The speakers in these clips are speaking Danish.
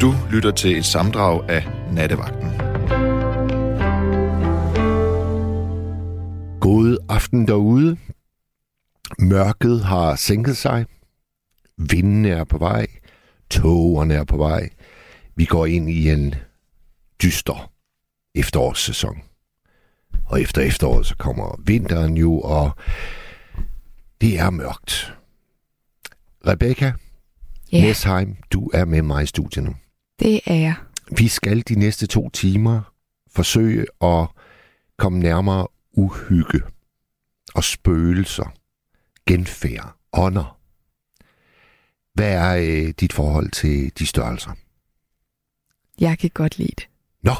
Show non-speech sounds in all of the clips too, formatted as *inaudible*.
Du lytter til et samdrag af Nattevagten. God aften derude. Mørket har sænket sig. Vinden er på vej. Tågerne er på vej. Vi går ind i en dyster efterårssæson. Og efter efteråret, så kommer vinteren jo, og det er mørkt. Rebecca Ja, Nesheim, du er med mig i studiet nu. Det er jeg. Vi skal de næste to timer forsøge at komme nærmere uhygge og spøgelser, genfærd, ånder. Hvad er øh, dit forhold til de størrelser? Jeg kan godt lide det. Nå,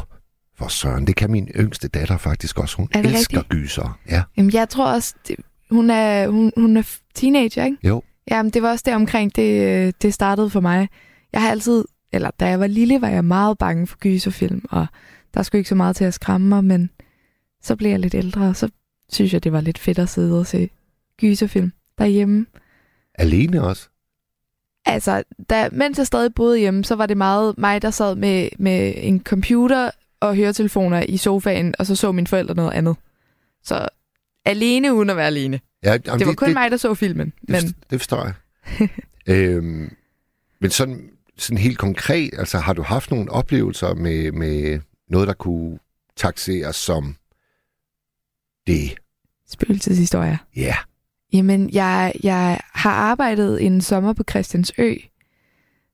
for søren, det kan min yngste datter faktisk også. Hun Er elsker rigtigt? gyser. Ja, Jamen, jeg tror også, det, hun, er, hun, hun er teenager, ikke? jo. Jamen, det var også der omkring, det, øh, det startede for mig. Jeg har altid, eller da jeg var lille, var jeg meget bange for gyserfilm, og der skulle ikke så meget til at skræmme mig, men så blev jeg lidt ældre, og så synes jeg, det var lidt fedt at sidde og se gyserfilm derhjemme. Alene også. Altså, da, mens jeg stadig boede hjemme, så var det meget mig, der sad med, med en computer og høretelefoner i sofaen, og så så mine forældre noget andet. Så alene uden at være alene. Ja, jamen, Det var kun mig, der så filmen. Men Det, det forstår jeg. *laughs* øhm, men sådan, sådan helt konkret, altså har du haft nogle oplevelser med, med noget, der kunne taxeres som det? spøgelseshistorier. Ja. Jamen, jeg, jeg har arbejdet en sommer på Christiansø.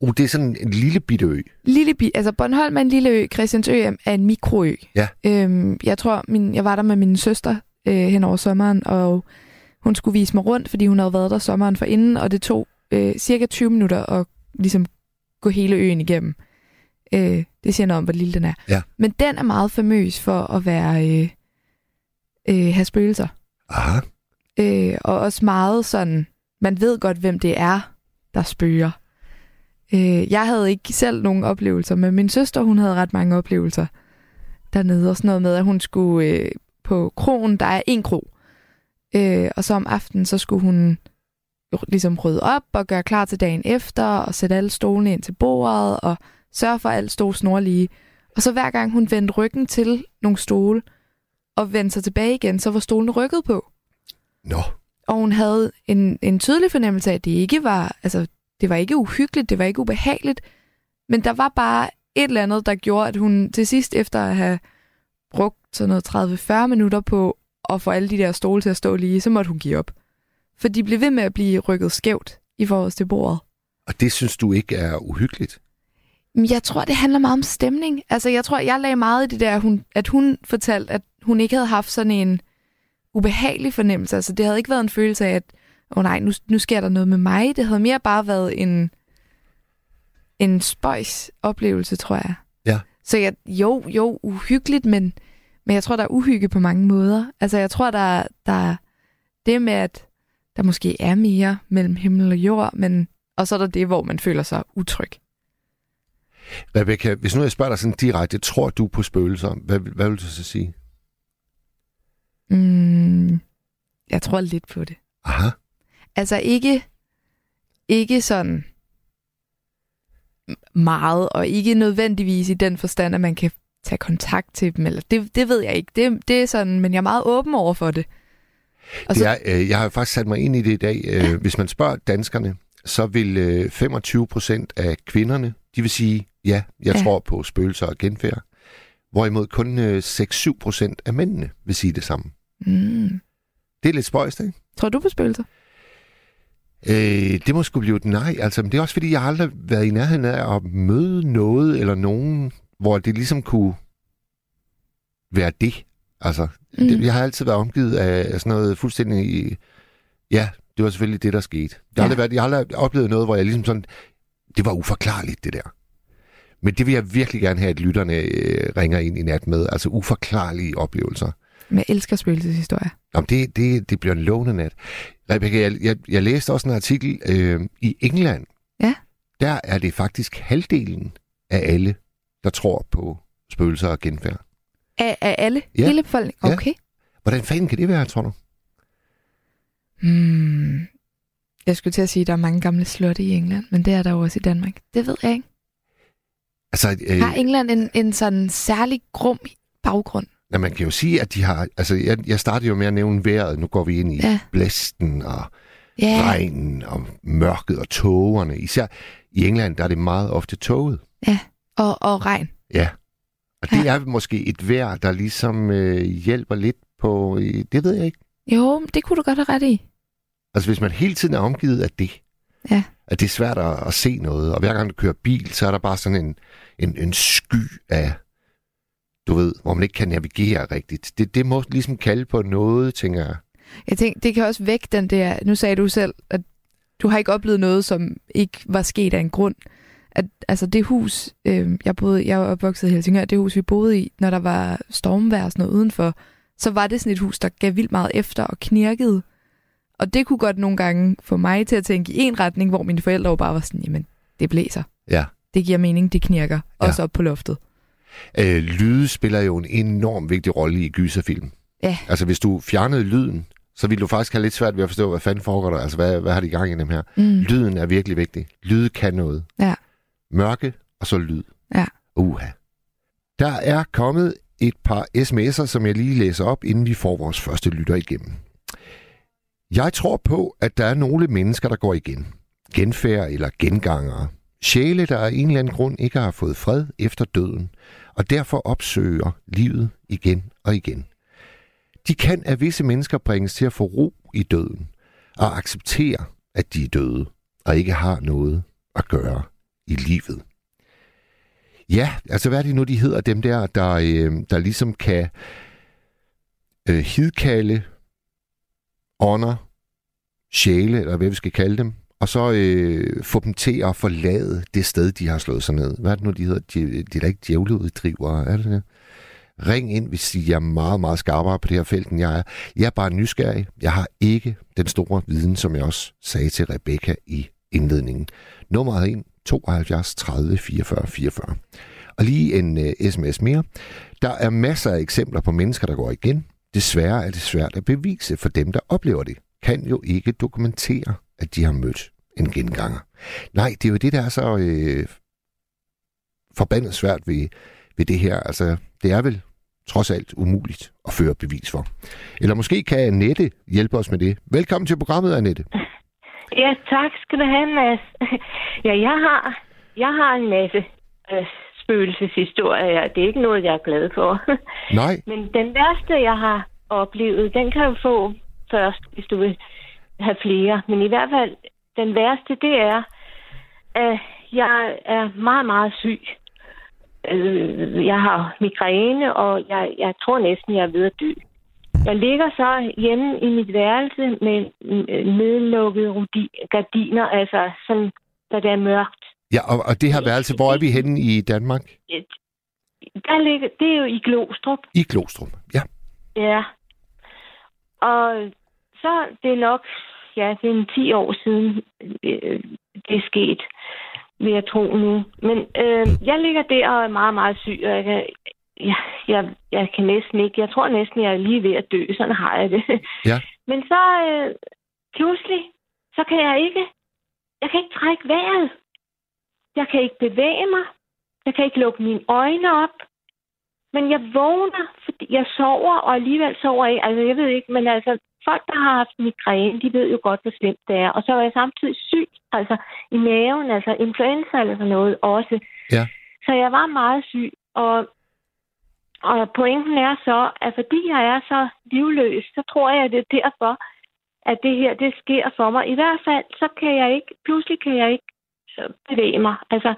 Uh, det er sådan en lille bitte ø. Lille bi, altså Bornholm er en lille ø, Christiansø er- en mikroø. Ja. Øhm, jeg tror, min, jeg var der med min søster øh, hen over sommeren, og hun skulle vise mig rundt, fordi hun havde været der sommeren for inden, og det tog øh, cirka 20 minutter at ligesom gå hele øen igennem. Øh, det siger noget om, hvor lille den er. Ja. Men den er meget famøs for at være øh, øh, have spøgelser. Aha. Øh, og også meget sådan, man ved godt, hvem det er, der spøger. Øh, jeg havde ikke selv nogen oplevelser, men min søster, hun havde ret mange oplevelser dernede. Og sådan noget med, at hun skulle øh, på krogen, der er en kro. Øh, og så om aftenen, så skulle hun ligesom rydde op og gøre klar til dagen efter, og sætte alle stolene ind til bordet, og sørge for, at alt stod snorlige. Og så hver gang hun vendte ryggen til nogle stole, og vendte sig tilbage igen, så var stolene rykket på. Nå. Og hun havde en, en tydelig fornemmelse af, at det ikke var, altså, det var ikke uhyggeligt, det var ikke ubehageligt, men der var bare et eller andet, der gjorde, at hun til sidst, efter at have brugt sådan noget 30-40 minutter på at få alle de der stole til at stå lige, så måtte hun give op. For de blev ved med at blive rykket skævt i forhold til bordet. Og det synes du ikke er uhyggeligt? Jeg tror, det handler meget om stemning. Altså, jeg tror, jeg lagde meget i det der, hun, at hun fortalte, at hun ikke havde haft sådan en ubehagelig fornemmelse. Altså, det havde ikke været en følelse af, at åh oh, nej, nu, nu sker der noget med mig. Det havde mere bare været en, en spøjs oplevelse, tror jeg. Ja. Så jeg, jo, jo, uhyggeligt, men, men jeg tror, der er uhygge på mange måder. Altså, jeg tror, der, der er det med, at der måske er mere mellem himmel og jord, men, og så er der det, hvor man føler sig utryg. Rebecca, hvis nu jeg spørger dig sådan direkte, tror du på spøgelser? Hvad, hvad vil du så sige? Mm, jeg tror lidt på det. Aha. Altså ikke, ikke sådan meget, og ikke nødvendigvis i den forstand, at man kan tage kontakt til dem, eller det, det ved jeg ikke. Det, det er sådan, men jeg er meget åben over for det. Og Det så, er, øh, jeg har faktisk sat mig ind i det i dag. Øh, hvis man spørger danskerne, så vil øh, 25 procent af kvinderne, de vil sige, ja, jeg Ja. tror på spøgelser og genfærd. Hvorimod kun øh, 6-7 procent af mændene vil sige det samme. mm, Det er lidt spøjst, ikke? tror du på spøgelser? Øh, det må sgu blive et nej. Altså, men det er også fordi, jeg har aldrig været i nærheden af at møde noget eller nogen, hvor det ligesom kunne være det. Altså, mm. det, jeg har altid været omgivet af sådan noget fuldstændig... Ja, det var selvfølgelig det, der skete. Jeg har, Ja. aldrig, været, jeg har aldrig oplevet noget, hvor jeg ligesom sådan... Det var uforklarligt, det der. Men det vil jeg virkelig gerne have, at lytterne øh, ringer ind i nat med. Altså uforklarlige oplevelser. Men jeg elsker spøgelseshistorier. Jamen, det, det, det bliver en lovende nat. Rebecca, jeg, jeg, jeg læste også en artikel øh, i England. Ja. Der er det faktisk halvdelen af alle, der tror på spøgelser og genfærd. Af, af alle? Ja. Hele befolkningen? Ja. Okay. Hvordan fanden kan det være, tror du? Hmm. Jeg skulle til at sige, at der er mange gamle slotte i England, men det er der jo også i Danmark. Det ved jeg ikke. Altså, øh, Har England en, en sådan særlig grum baggrund? ja, man kan jo sige, at de har... Altså, jeg, jeg startede jo med at nævne vejret. Nu går vi ind i Ja. blæsten og Ja, regnen og mørket og tågerne. Især i England, der er det meget ofte tåget. og, og regn. Ja. Og det er måske et vejr, der ligesom øh, hjælper lidt på... Øh, det ved jeg ikke. Jo, det kunne du godt have ret i. Altså, hvis man hele tiden er omgivet af det, Ja. at det er svært at, at se noget. Og hver gang du kører bil, så er der bare sådan en, en, en sky af, du ved, hvor man ikke kan navigere rigtigt. Det, det må ligesom kalde på noget, tænker jeg. Jeg tænker, det kan også vække den der... Nu sagde du selv, at du har ikke oplevet noget, som ikke var sket af en grund. At, altså det hus, øh, jeg boede, jeg var opvokset i Helsingør, det hus, vi boede i, når der var stormvejr og sådan noget udenfor, så var det sådan et hus, der gav vildt meget efter og knirkede. Og det kunne godt nogle gange få mig til at tænke i en retning, hvor mine forældre jo bare var sådan, jamen, det blæser. Ja. Det giver mening, det knirker. Ja. Også op på loftet. Øh, lyde spiller jo en enorm vigtig rolle i gyserfilm. Ja. Altså, hvis du fjernede lyden, så ville du faktisk have lidt svært ved at forstå, hvad fanden foregår der. Altså, hvad, hvad har de i gang i dem her? Mm. Lyden er virkelig vigtig. Lyde kan noget. Ja. Mørke, og så lyd. Ja. Uha. Der er kommet et par sms'er, som jeg lige læser op, inden vi får vores første lytter igennem. Jeg tror på, at der er nogle mennesker, der går igen. Genfærd eller gengangere. Sjæle, der af en eller anden grund ikke har fået fred efter døden, og derfor opsøger livet igen og igen. De kan af visse mennesker bringes til at få ro i døden, og acceptere, at de er døde, og ikke har noget at gøre i livet. Ja, altså hvad er det nu, de hedder, dem der, der, øh, der ligesom kan øh, hidkalde ånder, sjæle, eller hvad vi skal kalde dem, og så øh, få dem til at forlade det sted, de har slået sig ned. Hvad er det nu, de hedder? De, de er da ikke djævleuddrivere, er det det? Ring ind, hvis I er meget, meget skarpere på det her felt, end jeg er. Jeg er bare nysgerrig. Jeg har ikke den store viden, som jeg også sagde til Rebecca i indledningen. Nummeret 1 72 30 44 44. Og lige en øh, uh, sms mere. Der er masser af eksempler på mennesker, der går igen. Desværre er det svært at bevise for dem, der oplever det. Kan jo ikke dokumentere, at de har mødt en genganger. Nej, det er jo det, der er så øh, forbandet svært ved, ved det her. Altså, det er vel trods alt umuligt at føre bevis for. Eller måske kan Annette hjælpe os med det. Velkommen til programmet, Annette. *laughs* Ja, tak skal du have, Mads. *laughs* Ja, jeg har, jeg har en masse øh, spøgelseshistorier. Det er ikke noget, jeg er glad for. *laughs* Nej, Men den værste, jeg har oplevet, den kan du få først, hvis du vil have flere. Men i hvert fald, den værste, det er, at jeg er meget, meget syg. Øh, Jeg har migræne, og jeg, jeg tror næsten, jeg er ved at dø. Jeg ligger så hjemme i mit værelse med nedlukkede gardiner, altså sådan, da det er mørkt. ja, og, og det her værelse, hvor er vi henne i Danmark? Der ligger, det er jo i Glostrup. I Glostrup. Ja. Ja. Og så det er nok, ja, det er en 10 år siden, øh, det er sket, vil jeg tro nu. Men øh, jeg ligger der og er meget, meget syg, og jeg kan, jeg, jeg, jeg kan næsten ikke, jeg tror næsten, jeg er lige ved at dø, sådan har jeg det. Ja. *laughs* Men så øh, pludselig, så kan jeg ikke, jeg kan ikke trække vejret. Jeg kan ikke bevæge mig. Jeg kan ikke lukke mine øjne op. Men jeg vågner, fordi jeg sover, og alligevel sover jeg ikke. Altså, jeg ved ikke, men altså, folk, der har haft migræne, de ved jo godt, hvor slemt det er. Og så er jeg samtidig syg, altså i maven, altså influenza eller sådan noget også. Ja. Så jeg var meget syg, og, og pointen er så, at fordi jeg er så livløs, så tror jeg, at det er derfor, at det her, det sker for mig. I hvert fald, så kan jeg ikke, pludselig kan jeg ikke bevæge mig. Altså,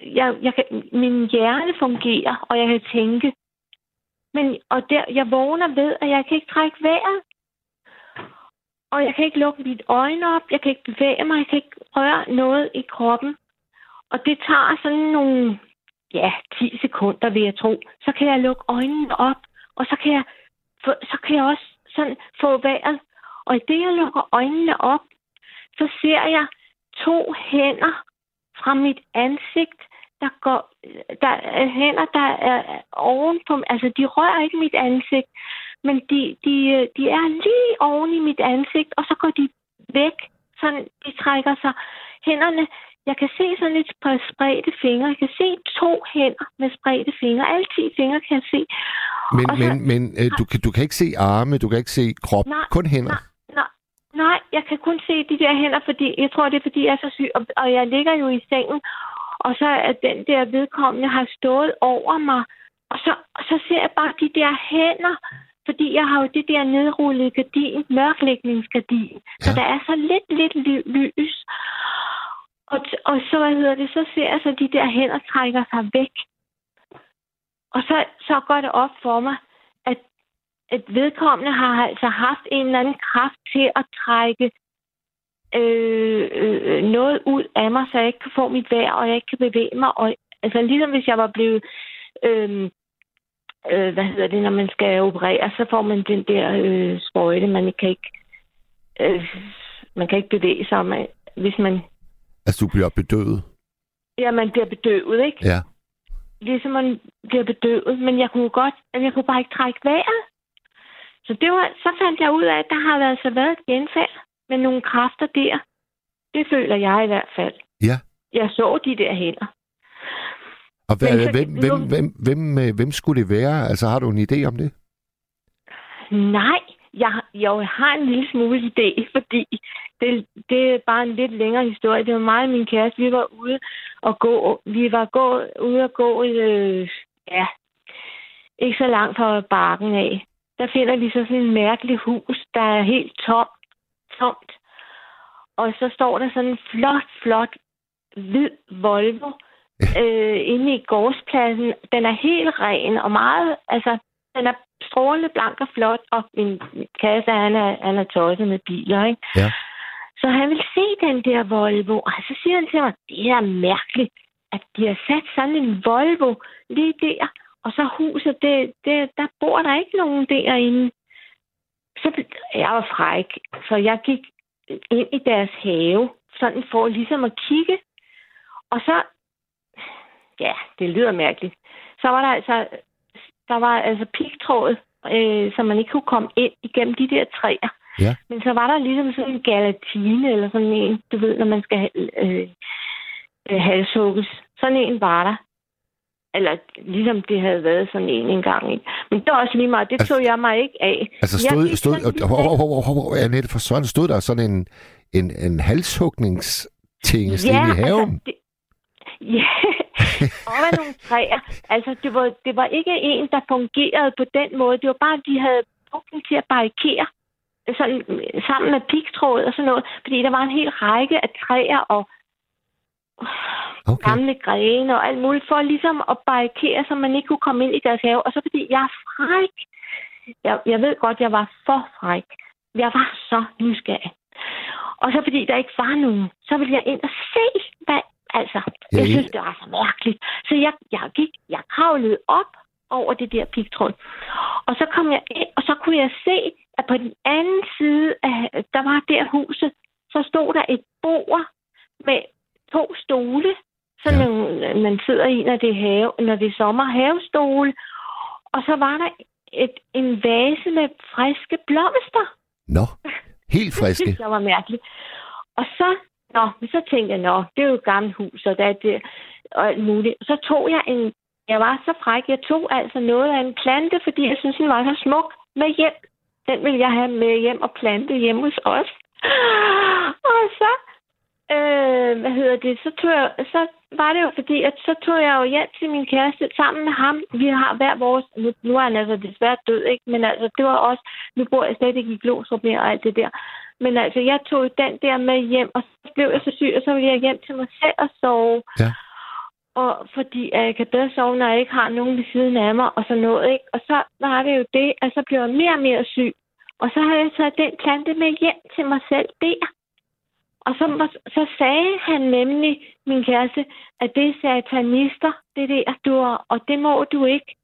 jeg, jeg kan, min hjerne fungerer, og jeg kan tænke. Men, og der, jeg vågner ved, at jeg kan ikke trække vejret. Og jeg kan ikke lukke mit øjne op, jeg kan ikke bevæge mig, jeg kan ikke røre noget i kroppen. Og det tager sådan nogle, ja, 10 sekunder, vil jeg tro. Så kan jeg lukke øjnene op, og så kan jeg, så kan jeg også sådan få vejret. Og i det, jeg lukker øjnene op, så ser jeg to hænder fra mit ansigt, der går, der er hænder, der er ovenpå, altså de rører ikke mit ansigt, men de, de, de er lige oven i mit ansigt, og så går de væk, sådan de trækker sig hænderne, jeg kan se sådan lidt spre- spredte fingre. Jeg kan se to hænder med spredte fingre. Alle 10 fingre kan jeg se. Men, så- men, men øh, du, kan, du kan ikke se arme, du kan ikke se krop, Nej, kun hænder. Nej, nej, nej, jeg kan kun se de der hænder, fordi jeg tror, det er, fordi jeg er så syg. Og, og jeg ligger jo i sengen, og så er den der vedkommende har stået over mig. Og så, og så ser jeg bare de der hænder, fordi jeg har jo det der nedrullede gardin, mørklægningsgardin. Så Ja. der er så lidt, lidt ly- lys. Og, t- og så, hvad hedder det, så ser jeg så, de der hænder trækker sig væk. Og så, så går det op for mig, at, at vedkommende har altså haft en eller anden kraft til at trække øh, øh, noget ud af mig, så jeg ikke kan få mit vejr, og jeg ikke kan bevæge mig. Og, altså ligesom hvis jeg var blevet... Øh, øh, hvad hedder det, når man skal operere, så får man den der øh, sprøjte, man kan ikke... Øh, man kan ikke bevæge sig, man, hvis man... Altså, du bliver bedøvet. Ja, man bliver bedøvet, ikke? Ja. ligesom man bliver bedøvet, men jeg kunne godt, at jeg kunne bare ikke trække vejret. Så det var, så fandt jeg ud af, at der har været så været et genfald med nogle kræfter der. Det føler jeg i hvert fald. Ja. Jeg så de der hænder. Og hvad, Men så- hvem, hvem, nu- hvem, hvem, øh, hvem skulle det være? Altså, har du en idé om det? Nej, jeg, jeg har en lille smule idé, fordi det, det er bare en lidt længere historie. Det var mig og min kæreste, vi var ude og gå. Vi var gå, ude og gå, øh, ja, ikke så langt fra bakken af. Der finder vi så sådan en mærkelig hus, der er helt tom, tomt. Og så står der sådan en flot, flot, hvid Volvo øh, inde i gårdspladsen. Den er helt ren og meget, altså, den er strålende blank og flot, og min kæreste, han er, han er tosset med biler, ikke? Ja. Så han vil se den der Volvo, og så siger han til mig, det er mærkeligt, at de har sat sådan en Volvo lige der, og så huset, det, det, der bor der ikke nogen derinde. Så jeg var fræk, så jeg gik ind i deres have, sådan for ligesom at kigge. Og så, ja, det lyder mærkeligt. Så var der altså, der var altså pigtråd, øh, så man ikke kunne komme ind igennem de der træer. Ja. Men så var der ligesom sådan en galatine, eller sådan en, du ved, når man skal øh, øh, halshugges. Sådan en var der. Eller ligesom det havde været sådan en engang. Ikke? Men det var også lige meget. Det Altså- tog jeg mig ikke af. Altså, Jeg stod, stod, lige hov, hov, hov, hov, hov, Annette, for sådan stod der sådan en, en, en halshugningsting ja, i haven. Altså, det, ja, og var nogle træer. Altså, det var, det var ikke en, der fungerede på den måde. Det var bare, at de havde brugt den til at barrikere sådan, sammen med pigtråd og sådan noget. Fordi der var en hel række af træer og okay. gamle grene og alt muligt, for ligesom at barrikere, så man ikke kunne komme ind i deres have. Og så fordi jeg er fræk. Jeg, jeg ved godt, jeg var for fræk. Jeg var så nysgerrig. Og så fordi der ikke var nogen, så ville jeg ind og se, hvad... Altså, Ja, jeg synes, det var så mærkeligt. Så jeg, jeg gik, jeg kravlede op over det der pigtråd. Og så kom jeg ind, og så kunne jeg se, at på den anden side af, der var der huset, så stod der et bord med to stole, sådan Ja. man sidder i, når det er, have, når det er sommer, havestole. Og så var der et, en vase med friske blomster. Nå, helt *laughs* Det friske. jeg var mærkeligt. Og så, nå, men så tænkte jeg, nå, det er jo et gammelt hus, og der er det, og alt muligt. Så tog jeg en, jeg var så fræk, jeg tog altså noget af en plante, fordi jeg synes, den var så smuk med hjem. Den ville jeg have med hjem og plante hjemme hos os. *gasps* Og så, øh, hvad hedder det, så, tog jeg, så var det jo fordi, at så tog jeg jo hjem til min kæreste sammen med ham. Vi har hver vores, nu, nu er han altså desværre død, ikke? Men altså, det var også, nu bor jeg slet ikke i Glostrup mere og alt det der. Men altså, jeg tog den der med hjem, og så blev jeg så syg, og så ville jeg hjem til mig selv og sove. Ja. Og fordi at jeg kan bedre sove, når jeg ikke har nogen ved siden af mig, og sådan noget, ikke? Og så var det jo det, at så blev jeg mere og mere syg. Og så havde jeg taget den plante med hjem til mig selv der. Og så, så sagde han nemlig, min kæreste, at det er satanister, det der, du er, og det må du ikke.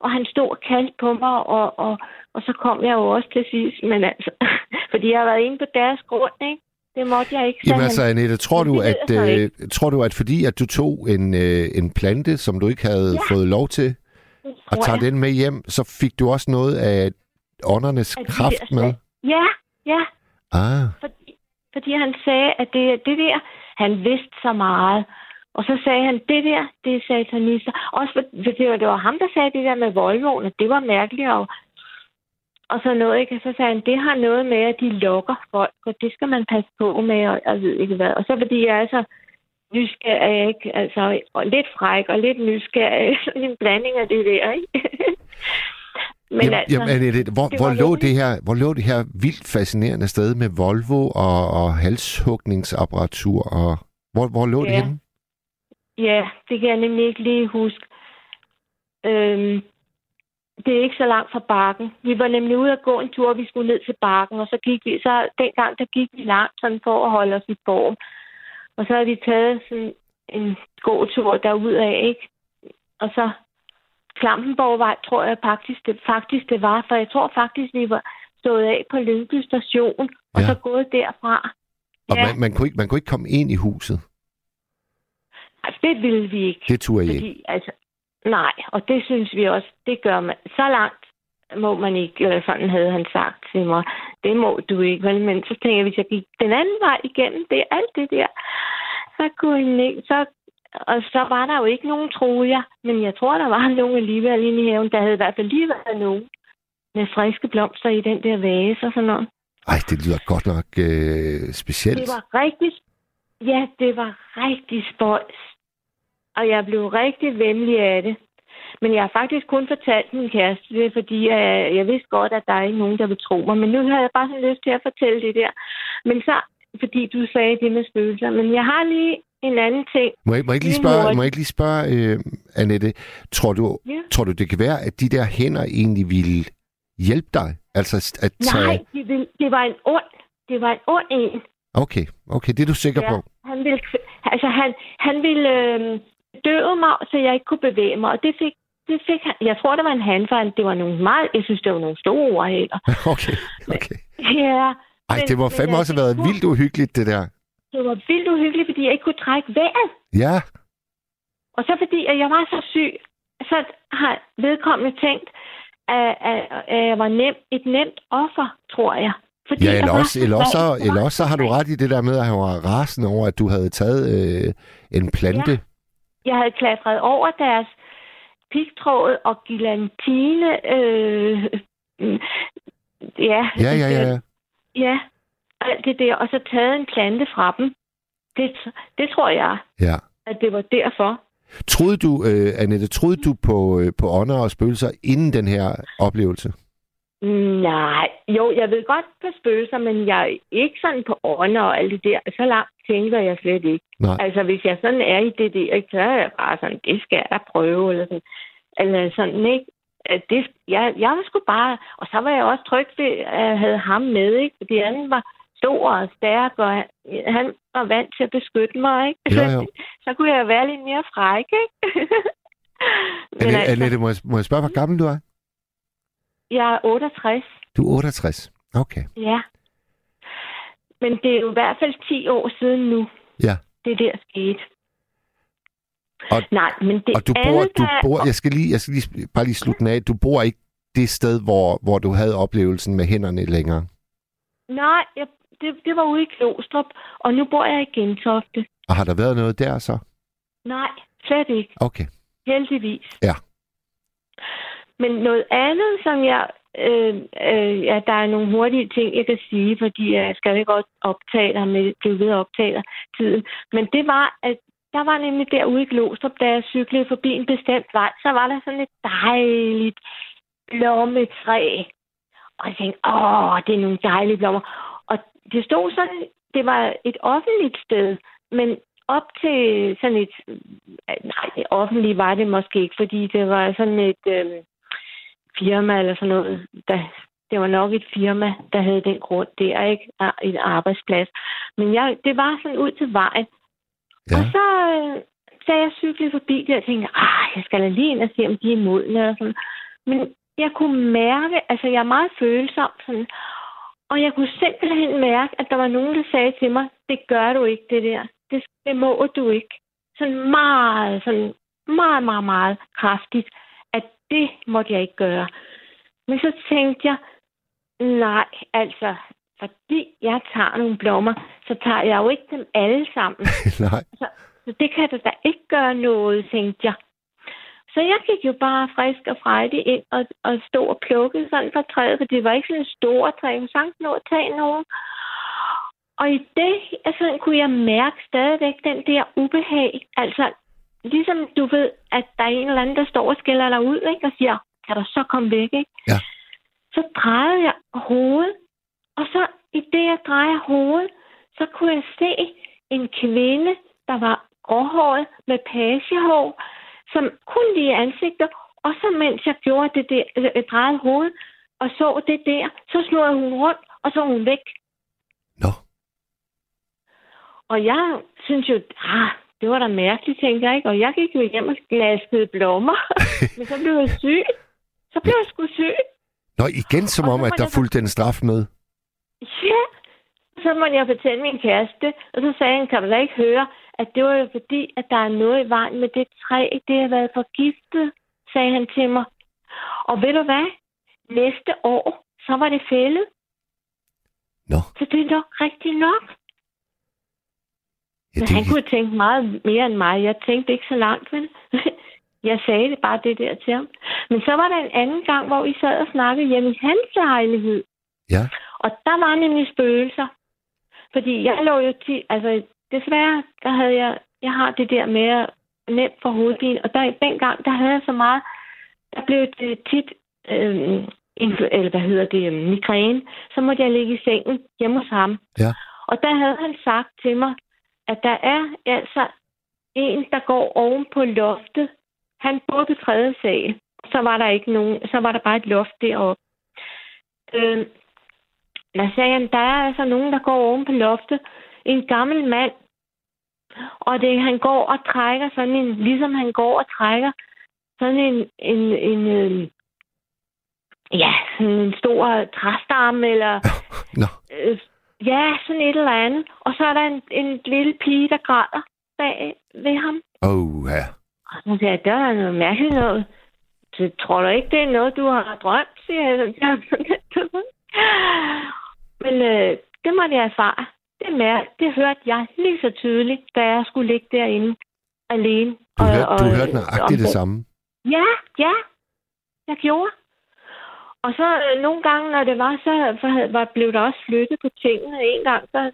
Og han stod og kaldte på mig, og, og, og så kom jeg jo også til sidst. Men altså, *laughs* fordi jeg har været inde på deres grund, ikke? Det måtte jeg ikke, Jamen altså, han. Annette, tror du, at, øh, tror du, at fordi at du tog en, øh, en plante, som du ikke havde Ja. fået lov til, og tager jeg. den med hjem, så fik du også noget af åndernes At kraft der med? Ja, ja. Ah, Fordi, fordi han sagde, at det, det der, han vidste så meget. Og så sagde han, det der, det er satanister. Også for, det, var, det var ham, der sagde det der med Volvoen, og det var mærkeligt. Og, og så noget, ikke? så sagde han, det har noget med, at de lokker folk, og det skal man passe på med, og jeg ved ikke hvad. Og så fordi jeg er så nysgerrig, ikke? Altså, og lidt fræk og lidt nysgerrig. *laughs* en blanding af det der, ikke? *laughs* Men jamen, altså, jamen, det, hvor, det hvor, lå det her, hvor lå det her vildt fascinerende sted med Volvo og, og halshugningsapparatur? Og, hvor, hvor lå ja. det henne? Ja, det kan jeg nemlig ikke lige huske. Øhm, det er ikke så langt fra bakken. Vi var nemlig ude at gå en tur, vi skulle ned til bakken, og så gik vi, så dengang der gik vi langt sådan for at holde os i form. Og så havde vi taget sådan en gåtur derudad, ikke? Og så Klampenborgvej, tror jeg faktisk det, faktisk det var, for jeg tror faktisk, vi var stået af på Lyngby station, og ja. så gået derfra. Og ja. man, man, kunne ikke, man kunne ikke komme ind i huset? Altså, det ville vi ikke. Det turde I fordi, ikke? Altså, nej, og det synes vi også, det gør man. Så langt må man ikke, eller sådan havde han sagt til mig. Det må du ikke, vel? Men så tænker jeg, hvis jeg gik den anden vej igennem det, alt det der, så kunne jeg ikke, så og så var der jo ikke nogen, troede jeg. Men jeg tror, der var nogen alligevel inde i haven. Der havde i hvert fald lige været nogen med friske blomster i den der vase og sådan noget. Ej, det lyder godt nok øh, specielt. Det var rigtig... Ja, det var rigtig spøjs. Og jeg blev rigtig venlig af det. Men jeg har faktisk kun fortalt min kæreste det, fordi jeg, jeg vidste godt, at der er ikke nogen, der vil tro mig. Men nu har jeg bare sådan lyst til at fortælle det der. Men så, fordi du sagde det med spøgelser. Men jeg har lige en anden ting. Må jeg, må jeg ikke lige spørge, må jeg ikke lige spørge uh, Annette, tror du, ja. tror du, det kan være, at de der hænder egentlig ville hjælpe dig? Altså at tage... Nej, det, det var en ond, det var en ond en. Okay, okay, det er du sikker ja, på? Han ville, altså han, han ville øh, døde mig, så jeg ikke kunne bevæge mig, og det fik, det fik han, jeg tror, det var en han, for det var nogle meget, jeg synes, det var nogle store ord heller. *laughs* okay, okay. Ja. Ej, men, det må fandme også have været vildt uhyggeligt, det der. Det var vildt uhyggeligt, fordi jeg ikke kunne trække vejret. Ja. Og så fordi at jeg var så syg, så har vedkommende tænkt, at, at, at jeg var nem, et nemt offer, tror jeg. Fordi ja, eller også, eller, også, så, eller også så har du ret i det der med, at han var rasende over, at du havde taget øh, en plante. Ja. Jeg havde klatret over deres pigtråd og gilantine. Øh, ja, ja, ja, ja. Ja, alt det der, og så taget en plante fra dem. Det, det tror jeg, ja. at det var derfor. Troede du, uh, Annette, troede du på, uh, på ånder og spøgelser inden den her oplevelse? Nej, jo, jeg ved godt på spøgelser, men jeg er ikke sådan på ånder og alt det der. Så langt tænker jeg slet ikke. Nej. Altså, hvis jeg sådan er i det der, så er jeg bare sådan, det skal jeg prøve, eller sådan. Eller sådan, ikke? Det, jeg, jeg var sgu bare... Og så var jeg også tryg ved, at jeg havde ham med, ikke? Fordi anden var stor og stærk, og han, han var vant til at beskytte mig, ikke? Jo, jo. *laughs* så kunne jeg være lidt mere fræk, ikke? *laughs* Men Annette, altså, Annette, må, jeg, må jeg spørge, hvor gammel du er? Jeg er 68. Du er 68? Okay. Ja. Men det er jo i hvert fald 10 år siden nu, ja. det der skete. Og, Nej, men det og du bor, du bor, jeg skal lige, jeg skal lige, bare lige slutte af. Du bor ikke det sted, hvor, hvor du havde oplevelsen med hænderne længere? Nej, jeg det, det var ude i Klostrup, og nu bor jeg i Gentofte. Og har der været noget der så? Nej, slet ikke. Okay. Heldigvis. Ja. Men noget andet, som jeg... Øh, øh, ja, der er nogle hurtige ting, jeg kan sige, fordi jeg skal ikke godt optage dig med det ved optage tiden. Men det var, at der var nemlig derude i Glostrup, da jeg cyklede forbi en bestemt vej, så var der sådan et dejligt blommetræ. Og jeg tænkte, åh, det er nogle dejlige blommer det stod sådan, det var et offentligt sted, men op til sådan et, nej, offentligt var det måske ikke, fordi det var sådan et øh, firma eller sådan noget, der, det var nok et firma, der havde den grund der, ikke? En arbejdsplads. Men jeg, det var sådan ud til vejen. Ja. Og så, øh, så jeg cyklede forbi der og tænkte, ah, jeg skal da lige ind og se, om de er modne og sådan. Men jeg kunne mærke, altså jeg er meget følsom, sådan, og jeg kunne simpelthen mærke, at der var nogen, der sagde til mig, det gør du ikke, det der. Det, det må du ikke. Sådan meget, sådan meget, meget, meget kraftigt, det måtte jeg ikke gøre. Men så tænkte jeg, nej, altså, fordi jeg tager nogle blommer, så tager jeg jo ikke dem alle sammen. *laughs* Nej. Så det kan da ikke gøre noget, tænkte jeg. Så jeg gik jo bare frisk og frejdig ind og, og stod og plukkede sådan fra træet, for det var ikke sådan en stor træ. Jeg kunne nå at tage nogen. Og i det, altså, kunne jeg mærke stadigvæk den der ubehag. Altså, ligesom du ved, at der er en eller anden, der står og skælder dig ud, ikke? Og siger, kan du så komme væk, ikke? Ja. Så drejede jeg hovedet, og så i det, jeg drejer hovedet, så kunne jeg se en kvinde, der var gråhåret med pagehår, som kun lige ansigter, og så mens jeg gjorde det der, jeg drejede hovedet, og så det der, så slog hun rundt, og så hun væk. Nå. Og jeg synes jo, ah, det var da mærkeligt, tænkte jeg ikke. Og jeg gik jo hjem og glaskede blommer. *laughs* Men så blev jeg syg. Så blev jeg sgu syg. Nå, igen som om, at der fulgte en straf med. Ja. Så måtte jeg fortælle min kæreste, og så sagde han, kan du da ikke høre, at det var jo fordi, at der er noget i vejen med det træ, det har været forgiftet, sagde han til mig. Og ved du hvad? Næste år, så var det fældet. Nå. Så det er nok rigtigt nok. Ja, Men det, han kunne tænke meget mere end mig. Jeg tænkte ikke så langt, vel? *laughs* Jeg sagde det bare det der til ham. Men så var der en anden gang, hvor vi sad og snakkede hjemme i hans lejlighed. Ja. Og der var nemlig spøgelser. Fordi jeg lå jo til... Altså, desværre, der havde jeg... Jeg har det der med nemt for hovedpine. Og der, dengang, der havde jeg så meget... Der blev det tit... Øh, eller hvad hedder det? Migræne. Så måtte jeg ligge i sengen hjemme hos ham. Ja. Og der havde han sagt til mig, at der er altså en, der går oven på loftet. Han boede på tredje sal. Så var der ikke nogen, så var der bare et loft deroppe. Øh, der sagde han, der er altså nogen, der går oven på loftet. En gammel mand. Og det, han går og trækker sådan en, ligesom han går og trækker sådan en, en, en øh, ja, sådan en stor træstamme, eller Nå, øh, ja, sådan et eller andet. Og så er der en, en lille pige, der græder bag ved ham. oh, ja. Og så siger jeg, der er noget mærkeligt noget. Så tror du ikke, det er noget, du har drømt, siger jeg. *laughs* Men øh, det måtte jeg erfare. Det, mær- det hørte jeg lige så tydeligt, da jeg skulle ligge derinde alene. Du, Og- hørte, du og- hørte nøjagtigt det samme. Ja, ja. Jeg gjorde. Og så øh, nogle gange, når det var, så var, blev der også flyttet på tingene. En gang, så,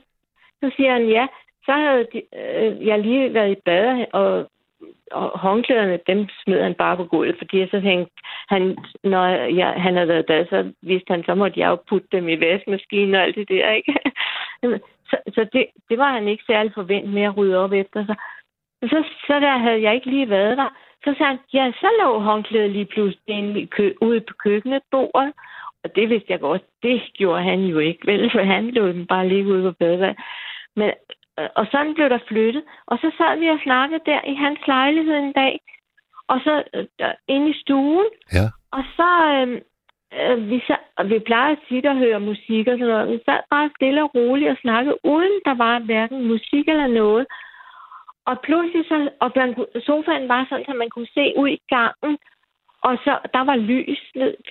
så siger han ja. Så havde de, øh, jeg lige været i bad, og, og håndklæderne, dem smed han bare på gulvet, fordi så tænkte han, når jeg, han havde været i bad, så vidste han, så måtte jeg jo putte dem i vaskemaskinen og alt det der, ikke? *laughs* så så det, det var han ikke særlig forventet med at rydde op efter sig. Så, så der havde jeg ikke lige været der. Så sagde han, ja, så lå håndklædet lige pludselig inde kø- ude på køkkenet bordet. Og det vidste jeg godt, det gjorde han jo ikke, vel? For han lå den bare lige ude på badeværelset. Men, øh, og sådan blev der flyttet. Og så sad vi og snakkede der i hans lejlighed en dag. Og så øh, der, inde i stuen. Ja. Og så, øh, øh, vi, sad, og vi plejer tit at høre musik og sådan noget. Vi sad bare stille og roligt og snakkede, uden der var hverken musik eller noget. Og pludselig så, og sofaen var sådan, at man kunne se ud i gangen, og så der var lys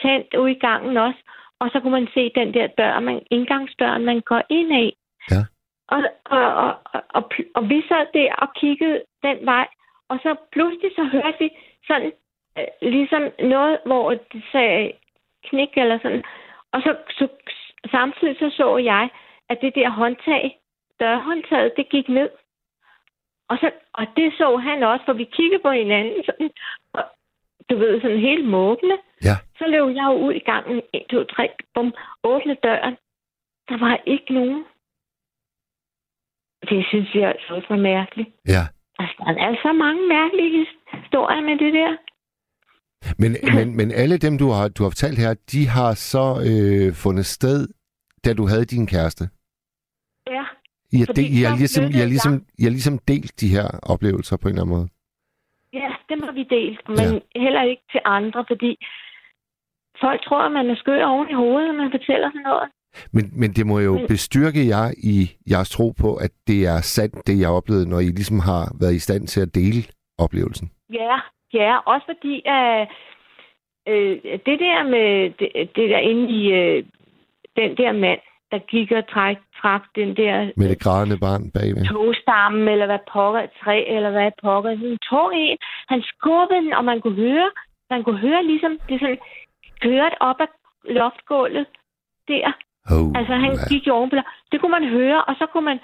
tændt ud i gangen også, og så kunne man se den der dør, man, indgangsdøren, man går ind af. Ja. Og, og, og, og, og, vi sad der og kiggede den vej, og så pludselig så hørte vi sådan, øh, ligesom noget, hvor det sagde knik eller sådan, og så, så samtidig så så jeg, at det der håndtag, dørhåndtaget, det gik ned. Og, så, og det så han også, for vi kiggede på hinanden, sådan, og, du ved, sådan helt måbende. Ja. Så løb jeg jo ud i gangen, 1, 2, 3, bum, åbne døren. Der var ikke nogen. Det synes jeg altså også var mærkeligt. Ja. Altså, der er så mange mærkelige historier med det der. Men, men, men alle dem, du har, du har fortalt her, de har så øh, fundet sted, da du havde din kæreste. I har, del, I, har ligesom, I, har ligesom, I har ligesom delt de her oplevelser på en eller anden måde. ja dem har vi delt, men ja. heller ikke til andre, fordi folk tror, at man er skør oven i hovedet, når man fortæller sådan noget. Men, men det må jo Men- bestyrke jer i jeres tro på, at det er sandt, det jeg oplevede, når I ligesom har været i stand til at dele oplevelsen. Ja, ja, også fordi øh, øh, det der med det, det der inde i øh, den der mand, der gik og træk, trak den der Med det grædende barn bagved. togstammen, eller hvad pokker, træ, eller hvad pokker. Han tog en, han skubbede den, og man kunne høre, man kunne høre ligesom, det sådan kørte op ad loftgulvet der. Oh, Altså, han ja. gik jo ovenpå. Det kunne man høre, og så kunne man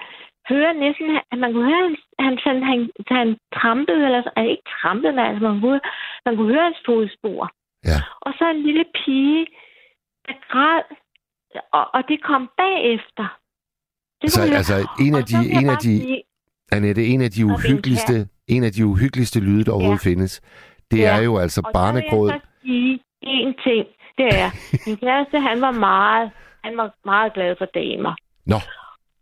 høre næsten, at man kunne høre, han, han, sådan, han, han trampede, eller så- altså, ikke trampede, men altså, man kunne, man kunne høre hans fodspor. Ja. Og så en lille pige, der græd, og, og det kom bagefter. Det Så høre. altså, en af Og de, en af de, sige- Annette, en af de Og en uhyggeligste, en af de uhyggeligste lyde, der overhovedet findes, det Ja. er jo altså Og barnegråd. så sige en ting. Det er, *laughs* min kæreste, han var meget, han var meget glad for damer. Nå.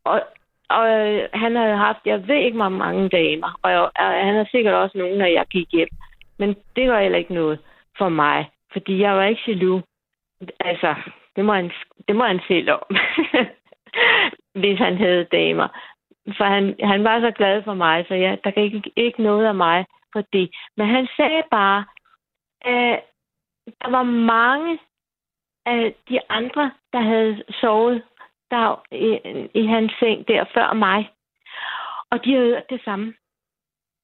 Og, og øh, han havde haft, jeg ved ikke, hvor mange damer. Og, jeg, og han havde sikkert også nogen, når jeg gik hjem. Men det var heller ikke noget for mig. Fordi jeg var ikke jaloux. Altså, det må han, det må han selv om. *laughs* Hvis han havde damer. For han, han var så glad for mig, så jeg, der kan ikke, ikke noget af mig for det. Men han sagde bare, at der var mange af de andre, der havde sovet der i, i hans seng der før mig. Og de havde hørt det samme.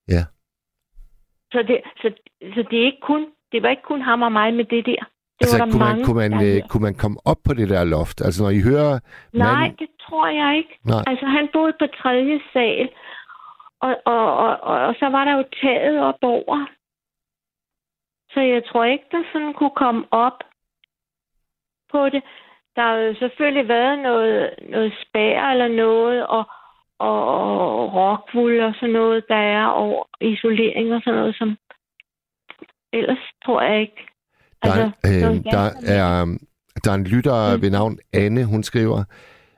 Ja. Så det, så, så det er ikke kun, det var ikke kun ham og mig med det der. Det Altså, var der kunne man, mange, kunne, man, øh, kunne man komme op på det der loft? Altså, når I hører Nej, manden... det tror jeg ikke. Nej. Altså, han boede på tredje sal, og, og, og, og, og så var der jo taget op over. Så jeg tror ikke, der sådan kunne komme op på det. Der har jo selvfølgelig været noget, noget spær eller noget, og, og, og rockwool og sådan noget, der er over isolering og sådan noget, som ellers tror jeg ikke. Der, Altså, øh, der, ganske er, der er en lytter Mm. ved navn Anne, hun skriver,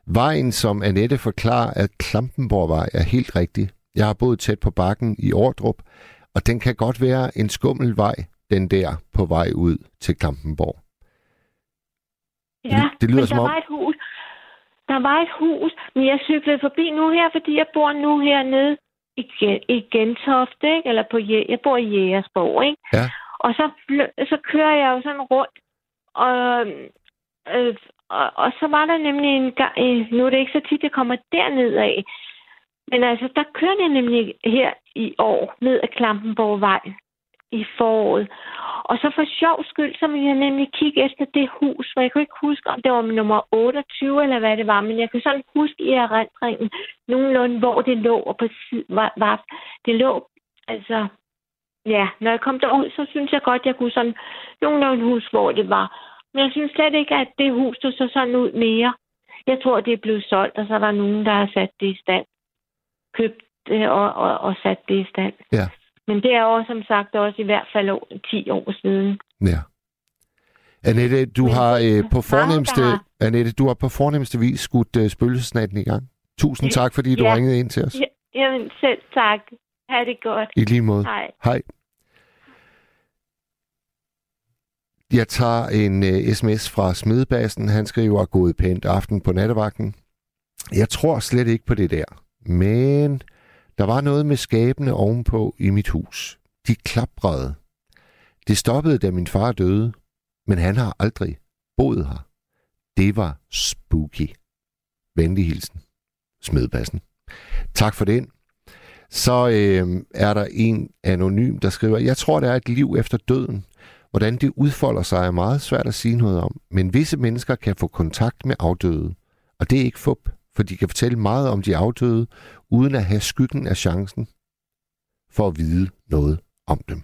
Vejen, som Annette forklarer, at Klampenborgvej er helt rigtig. Jeg har boet tæt på bakken i Ordrup, og den kan godt være en skummel vej, den der på vej ud til Klampenborg. Ja, det lyder men som der om- var et hus. Der var et hus, men jeg cyklede forbi nu her, fordi jeg bor nu hernede i, i Gentofte, ikke? eller på jeg bor i Jægersborg, ikke? Ja. Og så, så kører jeg jo sådan rundt, og, øh, og, og så var der nemlig en gang, øh, nu er det ikke så tit, jeg kommer derned af, men altså, der kørte jeg nemlig her i år ned ad Klampenborgvej i foråret. Og så for sjov skyld, så ville jeg nemlig kigge efter det hus, for jeg kunne ikke huske, om det var nummer 28 eller hvad det var, men jeg kan sådan huske i erindringen nogenlunde, hvor det lå, og på var, var det lå, altså, ja, når jeg kom derud, så synes jeg godt, jeg kunne sådan nogenlunde huske, hvor det var. Men jeg synes slet ikke, at det hus, der så sådan ud mere. Jeg tror, det er blevet solgt, og så er der nogen, der har sat det i stand. Købt det og, og, og sat det i stand. Ja. Men det er jo som sagt også i hvert fald år, 10 år siden. Ja. Annette, du Men har det øh, på fornemmeste, har- Annette, du har på fornemmeste vis skudt øh, spøgelsesnatten i gang. Tusind tak, fordi du Ja. ringede ind til os. Ja, jamen selv tak. Ha' det godt. I lige måde. Hej. Hej. Jeg tager en øh, uh, sms fra Smedbassen. Han skriver, gået pænt aften på nattevagten. Jeg tror slet ikke på det der. Men der var noget med skabene ovenpå i mit hus. De klaprede. Det stoppede, da min far døde. Men han har aldrig boet her. Det var spooky. Venlig hilsen. Smedbassen. Tak for den. Så øh, er der en anonym, der skriver, jeg tror, der er et liv efter døden. Hvordan det udfolder sig er meget svært at sige noget om, men visse mennesker kan få kontakt med afdøde. Og det er ikke fup, for de kan fortælle meget om de afdøde, uden at have skyggen af chancen for at vide noget om dem.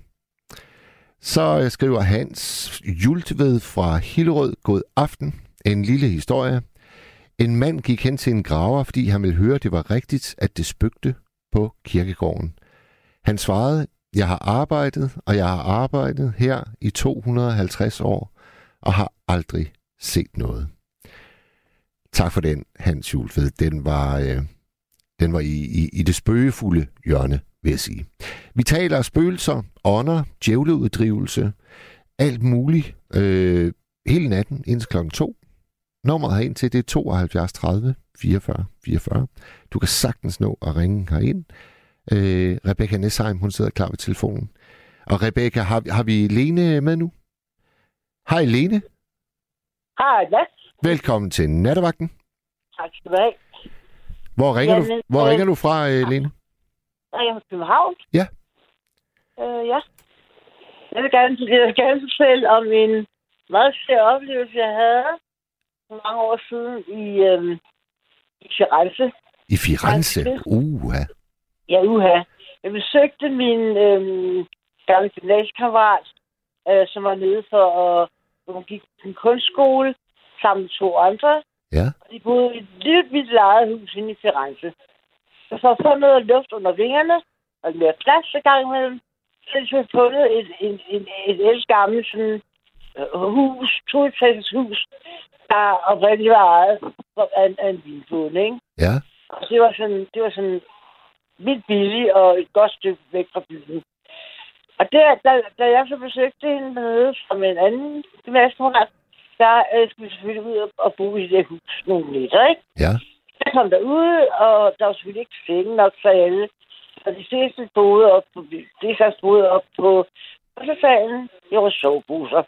Så øh, skriver Hans Jultved fra Hillerød, god aften. En lille historie. En mand gik hen til en graver, fordi han ville høre, at det var rigtigt, at det spøgte på kirkegården. Han svarede, jeg har arbejdet, og jeg har arbejdet her i 250 år, og har aldrig set noget. Tak for den, Hans Julfed. Den var, øh, den var i, i, i det spøgefulde hjørne, vil jeg sige. Vi taler spøgelser, ånder, djævleuddrivelse, alt muligt, øh, hele natten indtil klokken 2. Nummeret herind til, det er 72 30 44 44. Du kan sagtens nå at ringe herind. Øh, Rebecca Nesheim, hun sidder klar ved telefonen. Og Rebecca, har, har vi Lene med nu? Hej Lene. Hej, Mads. Velkommen til Nattevagten. Tak skal du have. Hvor ringer, du, Jamen, hvor øh, ringer du fra, øh, Lene? Jeg er fra København. Ja. Øh, ja. Jeg vil gerne, jeg vil gerne fortælle om en meget svær oplevelse, jeg havde for mange år siden i, øhm, i Firenze. I Firenze? Uha. Ja, uha. Jeg besøgte min øhm, gamle gymnasiekammerat, øh, som var nede for at... Hun gik på en kunstskole sammen med to andre. Ja. De boede i et lille, vildt lejet hus inde i Firenze. Så for at få noget luft under vingerne, og mere plads til gang imellem, så har de så fundet et, et, et, et ældre gammelt sådan, øh, hus, to hus, der oprindeligt var ejet af, en- af en vinbonde, ikke? Ja. Og det var sådan, det var sådan vildt billigt og et godt stykke væk fra byen. Og der, da, da jeg så besøgte hende dernede som en anden gymnasiekammerat, der øh, skulle vi selvfølgelig ud og, og bo i det hus nogle nætter, ikke? Ja. Jeg kom derud, og der var selvfølgelig ikke senge nok for alle. Og de fleste boede op på, de fleste boede op på salen. Det var soveposer.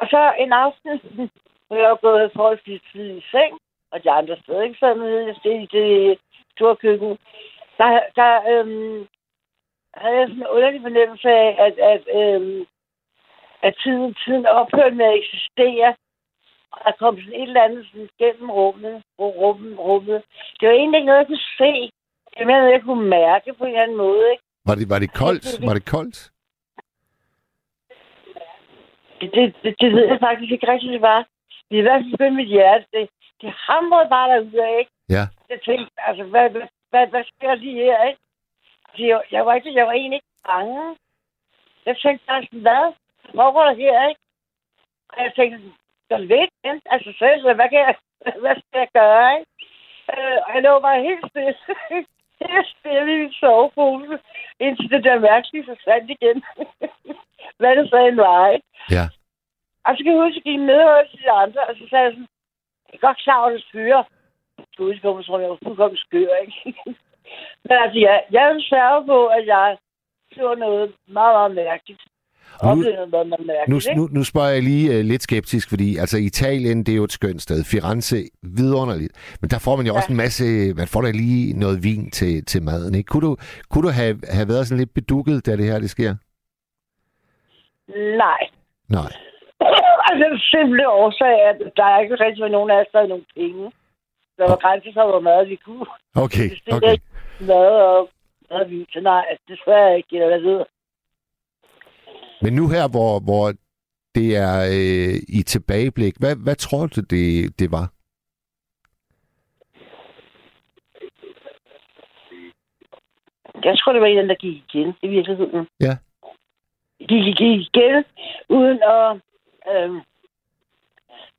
Og så en aften, *laughs* hvor jeg var gået forholdsvis tidligt i seng, og de andre stadig sad nede i det store køkken, der, der øhm, havde jeg sådan en underlig fornemmelse af, at, at, øhm, at tiden, tiden ophørte med at eksistere. Og der kom sådan et eller andet sådan gennem rummet, rummet, rummet. Det var egentlig ikke noget, jeg kunne se. Det var mere noget, jeg kunne mærke på en eller anden måde. Ikke? Var det, var det koldt? Var det koldt? Det, det, det, det ved jeg faktisk ikke rigtigt, det var. Det er i hvert fald med mit hjerte. Det, det hamrede bare derude, ikke? Ja. Jeg tænkte, altså, hvad, hvad, hvad, hvad sker lige her, ikke? Altså, jeg, jeg, var ikke, jeg var egentlig ikke bange. Jeg tænkte bare sådan, hvad? Foregår der her, ikke? Og jeg tænkte, der er lidt, ikke? Altså, selv, hvad kan jeg, *laughs* hvad skal jeg gøre, ikke? Øh, og jeg lå bare helt stille. *laughs* helt stille i min sovepose, indtil det der mærkelige forsvandt igen. *laughs* hvad det så end var, ikke? Ja. Og så kan jeg huske, at jeg gik ned hos de andre, og så sagde jeg sådan, jeg er godt klar over, at det skyer. Du udkommer, tror jeg, var fuldkommen skør, ikke? *laughs* Men altså, jeg, jeg er særlig på, at jeg så noget meget, meget mærkeligt. Nu- Nu, nu, nu spørger jeg lige uh, lidt skeptisk, fordi altså Italien, det er jo et skønt sted. Firenze, vidunderligt. Men der får man jo ja. også en masse, man får da lige noget vin til, til maden, ikke? Kunne du, kunne du have, have været sådan lidt bedukket, da det her det sker? Nej. Nej. *laughs* altså, den simple årsag er, at der er ikke rigtig nogen af os, der havde nogle penge. Der var grænser for, hvor meget vi kunne. Okay, det okay. mad og mad vi til nej, desværre ikke, eller hvad ved. Men nu her, hvor, hvor det er øh, i tilbageblik, hvad, hvad tror du, det, det var? Jeg tror, det var en, der gik igen i virkeligheden. Ja. De gik igen, uden at øh,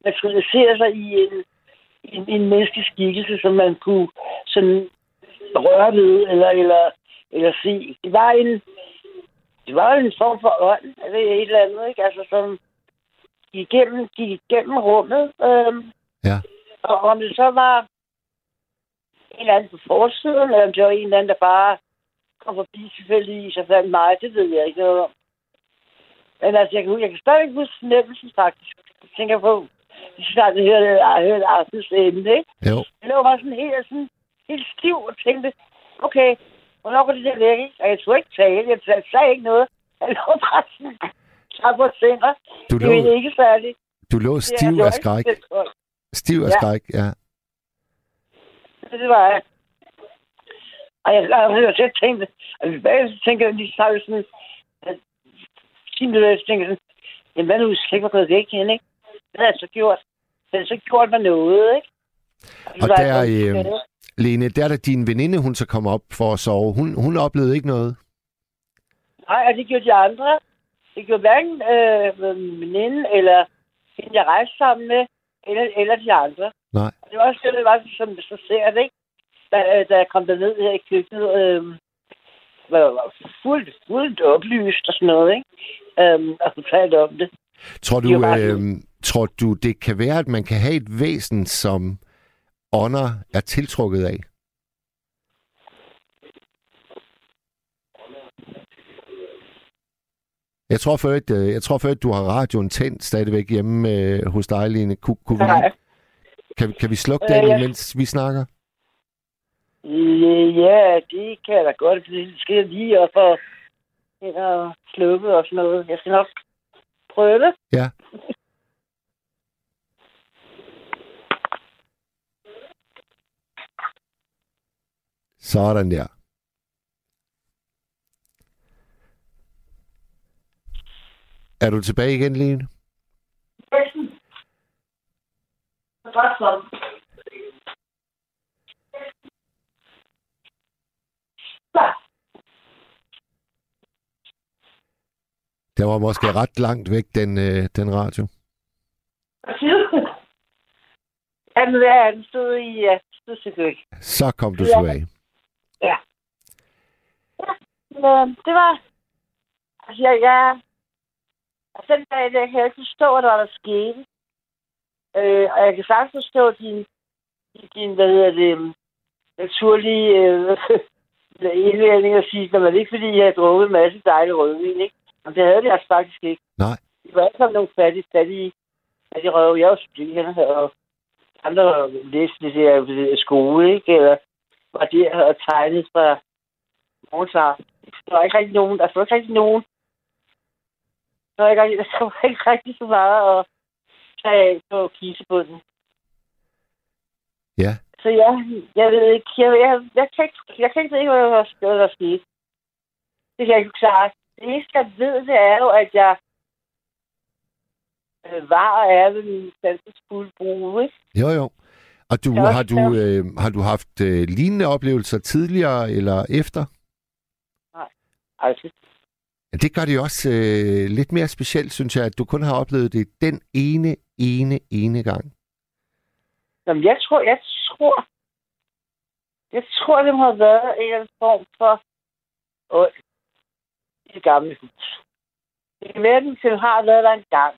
materialisere sig i en, en, en menneskelig skikkelse, som man kunne sådan røre ved, eller, eller, eller se. Det var en, det var en form for ånd, eller et eller andet, ikke? Altså, som gik igennem, gik igennem rummet. Øh, Ja. Og om det så var en eller anden på forsiden, eller om det var en eller anden, der bare kom forbi tilfældigvis og fandt mig, det ved jeg ikke noget om. Men altså, jeg kan, jeg kan stadig huske fornemmelsen faktisk. Jeg tænker på, snart jeg hørte, jeg hørte aftens emne, ikke? Jo. Jeg lå bare sådan helt, sådan, helt stiv og tænkte, okay, hvornår går det der væk, ikke? Og jeg skulle ikke tale, jeg sagde, sagde ikke noget. Jeg lå bare sådan, så på tænder. Du Det lå, er ikke særligt. du lå Det stiv det var af skræk. Stiv af Ja. skræk, ja. Det var jeg. Og jeg, jeg, jeg, jeg tænkte, og så tænker jeg lige så sådan, at 10 minutter efter tænker jeg sådan, jamen hvad nu, hvis jeg ikke var gået væk igen, ikke? Hvad har jeg så gjort? Så har så gjort mig noget, ikke? Og var der, sådan, øh, Lene, der er der din veninde, hun så kommer op for at sove. Hun, hun oplevede ikke noget. Nej, og det gjorde de andre. Det gjorde hverken øh, min veninde, eller hende, jeg rejste sammen med, eller, eller de andre. Nej. Og det var også det, det var som så ser det, ikke? Da, da jeg kom derned her i køkkenet, øh, var var fuldt, fuldt oplyst og sådan noget, ikke? Øhm, og fortalte om det. Tror du, Det er øh, tror du, det kan være, at man kan have et væsen, som ånder er tiltrukket af? Jeg tror før, at, øh, jeg tror før, at du har radioen tændt stadigvæk hjemme øh, hos dig, Line. Kunne, kunne vi. Kan, kan vi slukke den, Øh, ja. mens vi snakker? Ja, det kan jeg da godt. Det skal jeg lige og ind og slukke og sådan noget. Jeg skal nok prøve det. Ja. Sådan der. Er du tilbage igen, Lene? Godt så. Det var måske ret langt væk, den, øh, den radio. *laughs* Jamen, hvad er stod i? Ja, det stod ikke. Så kom du Ja. tilbage. Men det var... Altså, jeg... jeg altså, den dag, der kan jeg ikke forstå, hvad der var, der skete. Øh, og jeg kan sagtens forstå din, din hvad hedder det, naturlige øh, *laughs* indvending at sige, at man ikke fordi, jeg har drukket en masse dejlig rødvin, ikke? Men det havde det altså faktisk ikke. Nej. Det var alle sammen nogle fattige, fattige, fattige røve. Jeg var studerende, og andre læste det der skole, ikke? Eller var der og tegnet fra morgensaften. Der var ikke rigtig nogen, der var ikke rigtig nogen. Der var ikke rigtig, der var ikke rigtig så meget at tage af på kisebunden. Ja. Så jeg, jeg ved ikke, jeg, jeg, jeg, kan ikke, jeg kan ikke se, hvad der, hvad der skete. Det kan jeg ikke klare. Det eneste, jeg ved, det er jo, at jeg øh, var og er ved min sansesfulde brug, ikke? Jo, jo. Og du, har, du, øh, har du haft øh, lignende oplevelser tidligere eller efter? Altså, Ja, det gør det jo også øh, lidt mere specielt, synes jeg, at du kun har oplevet det den ene, ene, ene gang. Jamen, jeg tror, jeg tror, jeg tror, det må have været en eller anden form for ånd i det gamle hus. Det den har været der en gang.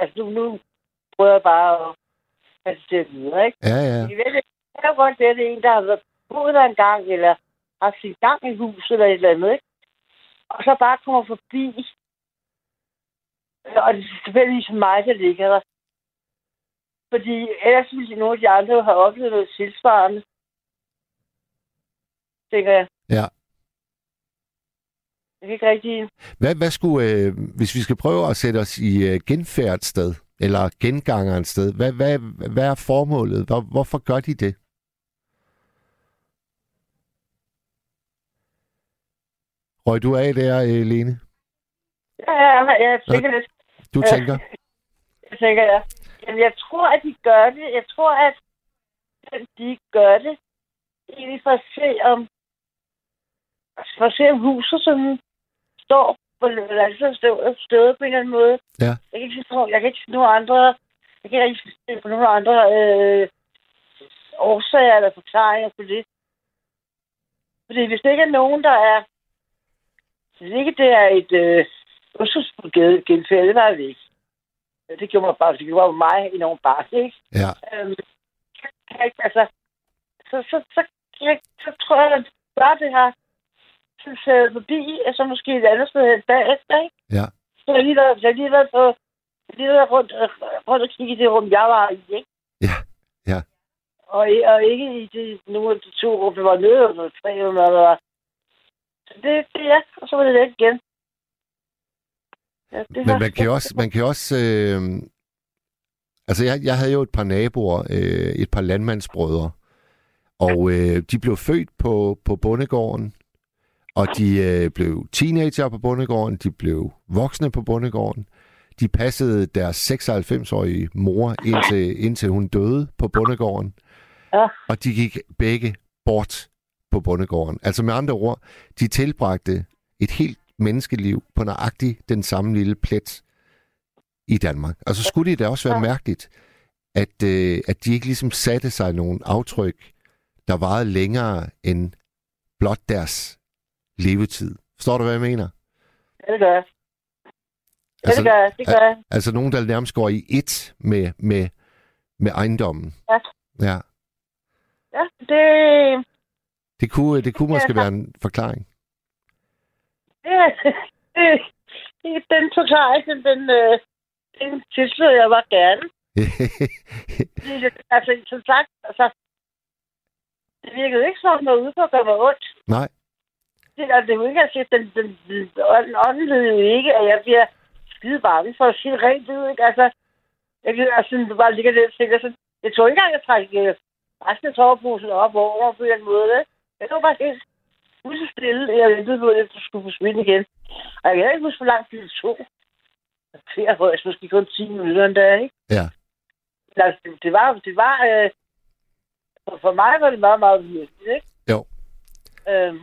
Altså, nu, nu prøver jeg bare at have det videre, ikke? Ja, ja. Det kan være, det jo godt det er en, der har været boet der en gang, eller har sin gang i huset, eller et eller andet, ikke? Og så bare kommer forbi. Og det er selvfølgelig mig, der ligger der. Fordi ellers ville nogle af de andre have oplevet noget tilsvarende. Tænker jeg. Ja. Jeg kan ikke rigtig... Hvad, hvad skulle, øh, hvis vi skal prøve at sætte os i øh, genfærdssted, eller gengangerens sted, hvad, hvad, hvad er formålet? Hvor, hvorfor gør de det? Røg du af der, øh, Lene? Ja, ja, jeg tænker det. Du tænker? Jeg tænker, ja. Jamen, jeg tror, at de gør det. Jeg tror, at de gør det egentlig for at se om for at se om huset, som står på altså stået på en eller anden måde. Ja. Jeg kan ikke forstå, jeg kan ikke nogen andre, jeg kan ikke se på nogen andre øh, årsager eller forklaringer på det. Fordi hvis det ikke er nogen, der er hvis ikke det er et øh, genfærd, det var det ikke. Det gjorde mig bare, det gjorde mig enormt bare, ikke? Ja. Øhm, så kan jeg ikke, altså, så, så, så, jeg, så tror jeg, at bare det så taget forbi, og så måske et andet sted hen bagefter, ikke? Ja. Så jeg lige været, jeg lige været på, lige været rundt, rundt og kigge i det rum, jeg var i, ikke? Ja, ja. Og, og ikke i de, nogle af de to rum, der var nede, og tre rum, der var. Så det, det ja, og så var det væk igen. Ja, Men man kan jo også, man kan også øh, altså jeg, jeg havde jo et par naboer, øh, et par landmandsbrødre, og øh, de blev født på, på bondegården, og de øh, blev teenager på bondegården, de blev voksne på bondegården, de passede deres 96-årige mor, indtil, indtil hun døde på bondegården, Ja. og de gik begge bort på bondegården. Altså med andre ord, de tilbragte et helt menneskeliv på nøjagtigt den samme lille plet i Danmark. Og så skulle det da også være mærkeligt, at, øh, at de ikke ligesom satte sig nogle aftryk, der varede længere end blot deres levetid. Forstår du, hvad jeg mener? Ja, det gør jeg. Ja, Altså, det gør jeg. Det gør jeg. altså nogen, der nærmest går i et med, med, med ejendommen. Ja. Ja. Ja, det, Det kunne, det kunne Ja, måske tak. være en forklaring. det, *laughs* det, det den forklaring, den, den, øh, den tilslutter jeg mig gerne. *laughs* Det, altså, som sagt, altså, det virkede ikke som noget ude på at gøre mig ondt. Nej. Det, altså, det er jo ikke sige, den, den, den, den ånden jo ikke, at jeg bliver skide bange for at sige det rent ud, ikke? Altså, jeg kan altså, det bare ligger lidt sikkert sådan. Jeg tror ikke engang, jeg trækker øh, resten af soveposen op over på en måde? Jeg var bare helt så stille. Jeg ventede på, at jeg skulle forsvinde igen. Og jeg kan ikke huske, hvor lang tid det tog. Flere højs, måske kun 10 minutter en dag, ikke? Ja. Altså, det, det var, det var, øh, for, for mig var det meget, meget virkelig, ikke? Jo. Øhm,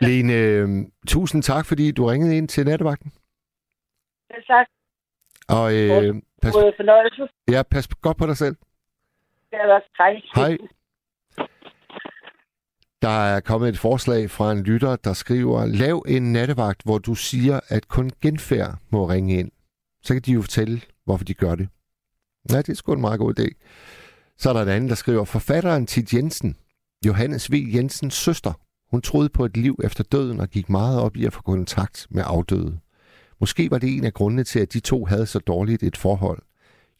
Lene, øh, tusind tak, fordi du ringede ind til nattevagten. er sagt, Og øh, pas, fornøjelse. ja, pas godt på dig selv. Det er også hej. Hej. Der er kommet et forslag fra en lytter, der skriver, lav en nattevagt, hvor du siger, at kun genfærd må ringe ind. Så kan de jo fortælle, hvorfor de gør det. Ja, det er sgu en meget god idé. Så er der en anden, der skriver, forfatteren Tid Jensen, Johannes V. Jensens søster, hun troede på et liv efter døden og gik meget op i at få kontakt med afdøde. Måske var det en af grundene til, at de to havde så dårligt et forhold.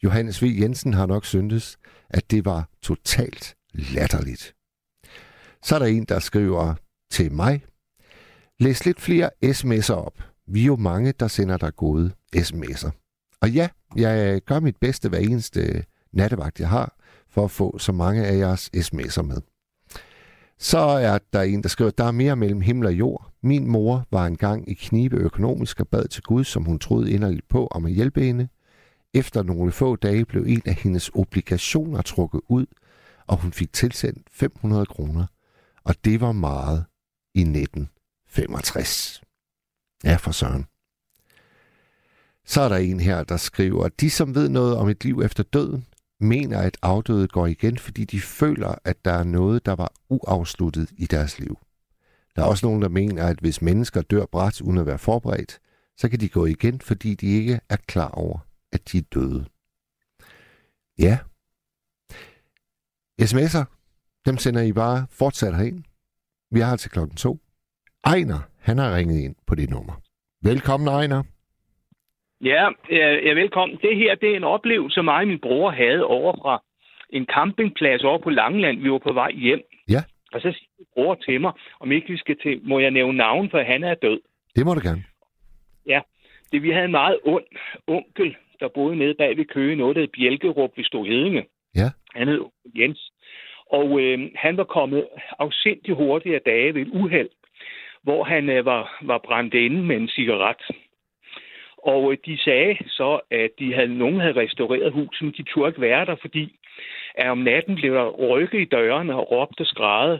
Johannes V. Jensen har nok syntes, at det var totalt latterligt. Så er der en, der skriver til mig. Læs lidt flere sms'er op. Vi er jo mange, der sender dig gode sms'er. Og ja, jeg gør mit bedste hver eneste nattevagt, jeg har, for at få så mange af jeres sms'er med. Så er der en, der skriver, der er mere mellem himmel og jord. Min mor var engang i knibe økonomisk og bad til Gud, som hun troede inderligt på, om at hjælpe hende. Efter nogle få dage blev en af hendes obligationer trukket ud, og hun fik tilsendt 500 kroner. Og det var meget i 1965. Ja, for søren. Så er der en her, der skriver, de som ved noget om et liv efter døden, mener, at afdøde går igen, fordi de føler, at der er noget, der var uafsluttet i deres liv. Der er også nogen, der mener, at hvis mennesker dør bræt uden at være forberedt, så kan de gå igen, fordi de ikke er klar over, at de er døde. Ja. SMS'er, dem sender I bare fortsat herind. Vi har til klokken to. Ejner, han har ringet ind på det nummer. Velkommen, Ejner. Ja, ja, velkommen. Det her det er en oplevelse, mig og min bror havde over fra en campingplads over på Langeland. Vi var på vej hjem. Ja. Og så siger min bror til mig, om ikke vi skal til, må jeg nævne navn, for han er død. Det må du gerne. Det, vi havde en meget ond onkel, der boede nede bag ved Køge, noget der hed Bjælkerup ved Storhedinge. Ja. Han hed Jens. Og øh, han var kommet afsindig hurtigt af dage ved et uheld, hvor han øh, var, var brændt inde med en cigaret. Og de sagde så, at de havde, nogen havde restaureret huset, men de turde ikke være der, fordi at om natten blev der rykket i dørene og råbte og skrædede.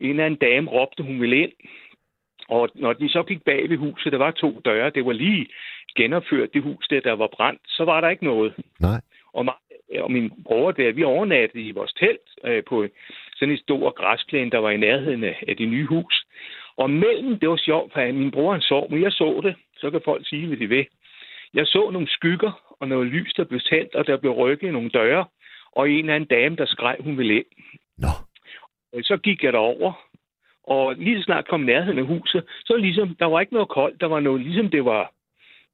En af en dame råbte, hun ville ind. Og når de så gik bag ved huset, der var to døre, det var lige genopført det hus, der, der var brændt, så var der ikke noget. Nej. Og, mig, og min bror der, vi overnattede i vores telt øh, på sådan en stor græsplæne, der var i nærheden af, af det nye hus. Og mellem, det var sjovt, for min bror han sov, men jeg så det, så kan folk sige, hvad de vil. Jeg så nogle skygger og noget lys, der blev tændt, og der blev rykket nogle døre, og en af en dame, der skreg, hun ville ind. Nå. Så gik jeg derover, og lige så snart kom nærheden af huset, så ligesom, der var ikke noget koldt, der var noget, ligesom det var,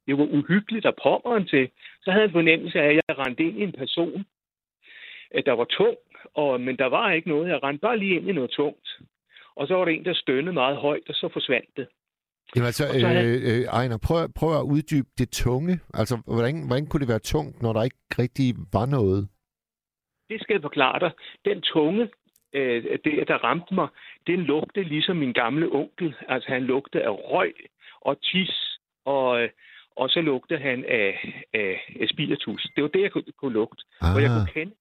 det var uhyggeligt at pommeren til. Så havde jeg en fornemmelse af, at jeg rendte ind i en person, der var tung, og, men der var ikke noget. Jeg rendte bare lige ind i noget tungt. Og så var der en, der stønnede meget højt, og så forsvandt det. Jamen altså, Og så øh, øh, Ejner, prøv, prøv at uddybe det tunge. Altså, hvordan, hvordan kunne det være tungt, når der ikke rigtig var noget? Det skal jeg forklare dig. Den tunge, øh, det, der ramte mig, den lugte ligesom min gamle onkel. Altså, han lugte af røg og tis, og, øh, og så lugte han af, af, af spiritus. Det var det, jeg kunne, kunne lugte. Ah, hvor jeg kunne kende.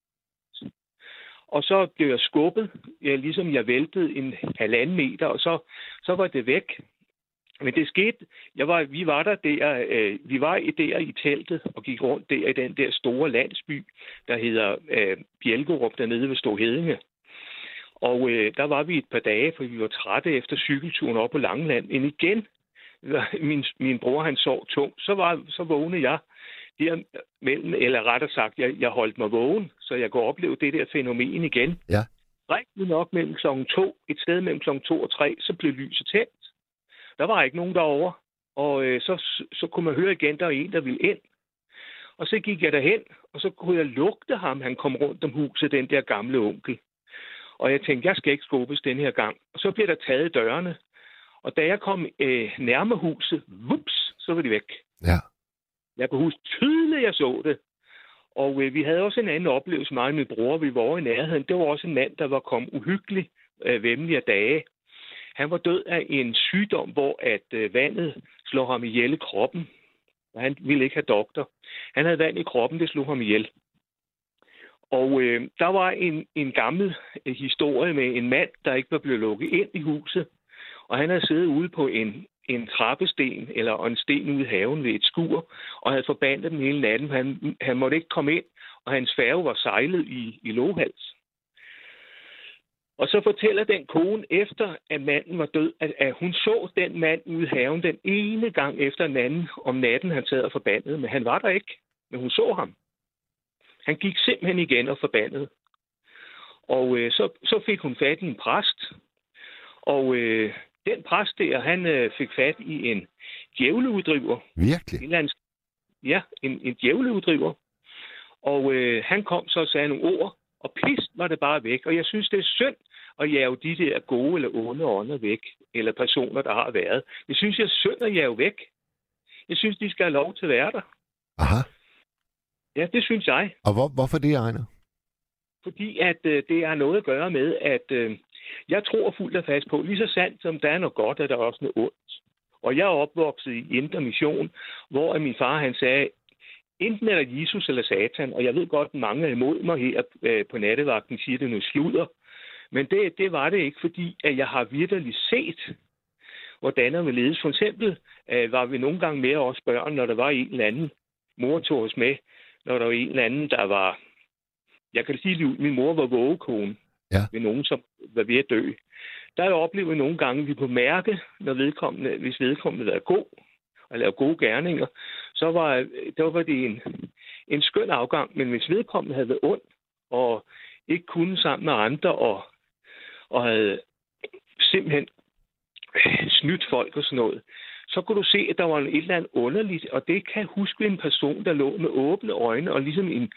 Og så blev jeg skubbet, ja, ligesom jeg væltede en halvanden meter, og så, så var det væk. Men det skete, jeg var, vi var der der, øh, vi var i der i teltet og gik rundt der i den der store landsby, der hedder øh, Bjælkerup dernede ved Storhedinge. Og øh, der var vi et par dage, for vi var trætte efter cykelturen op på Langeland. Men igen, min, min bror han sov tungt, så, var, så vågnede jeg der mellem, eller rettere sagt, jeg, jeg holdt mig vågen, så jeg kunne opleve det der fænomen igen. Ja. Rigtig nok mellem klokken to, et sted mellem klokken to og tre, så blev lyset tændt. Der var ikke nogen derovre, og øh, så, så kunne man høre igen, der er en, der ville ind. Og så gik jeg derhen, og så kunne jeg lugte ham, han kom rundt om huset, den der gamle onkel. Og jeg tænkte, jeg skal ikke skubbes den her gang. Og så blev der taget dørene. Og da jeg kom øh, nærmere huset, vups, så var de væk. Ja. Jeg kunne huske tydeligt, jeg så det. Og øh, vi havde også en anden oplevelse, mig og min bror, vi var over i nærheden. Det var også en mand, der var kommet uhyggelig øh, vemmelig af dage. Han var død af en sygdom, hvor at øh, vandet slår ham ihjel i kroppen. Og han ville ikke have doktor. Han havde vand i kroppen, det slog ham ihjel. Og øh, der var en, en gammel øh, historie med en mand, der ikke var blevet lukket ind i huset. Og han havde siddet ude på en, en trappesten, eller en sten ude i haven ved et skur, og havde forbandet den hele natten. Han, han måtte ikke komme ind, og hans færge var sejlet i, i Lohals. Og så fortæller den kone, efter at manden var død, at, at hun så den mand ude i haven den ene gang efter den anden om natten, han sad og forbandet, men han var der ikke. Men hun så ham. Han gik simpelthen igen og forbandet. Og øh, så, så fik hun fat i en præst, og øh, den præst der, han øh, fik fat i en djævleuddriver. Virkelig? En eller anden, ja, en, en djævleuddriver. Og øh, han kom så og sagde nogle ord, og pist var det bare væk. Og jeg synes, det er synd at jage de der gode eller onde ånder væk, eller personer, der har været. Det synes jeg er synd at jage væk. Jeg synes, de skal have lov til at være der. Aha. Ja, det synes jeg. Og hvor, hvorfor det, Ejner? Fordi at øh, det har noget at gøre med, at øh, jeg tror fuldt og fast på, lige så sandt som der er noget godt, er der også noget ondt. Og jeg er opvokset i Indre Mission, hvor min far han sagde, enten er der Jesus eller Satan, og jeg ved godt, at mange er imod mig her øh, på nattevagten, siger det noget sludder. Men det, det var det ikke, fordi at jeg har virkelig set, hvordan vil ledes. For eksempel øh, var vi nogle gange med os børn, når der var en eller anden, mor tog os med, når der var en eller anden, der var, jeg kan sige at min mor var vågekone Ja. ved nogen, som var ved at dø. Der har jeg oplevet nogle gange, at vi kunne mærke, når vedkommende, hvis vedkommende var god og lavede gode gerninger, så var, der var det en, en skøn afgang. Men hvis vedkommende havde været ond og ikke kunne sammen med andre og, og havde simpelthen snydt folk og sådan noget, så kunne du se, at der var et eller andet underligt, og det kan jeg huske en person, der lå med åbne øjne og ligesom en,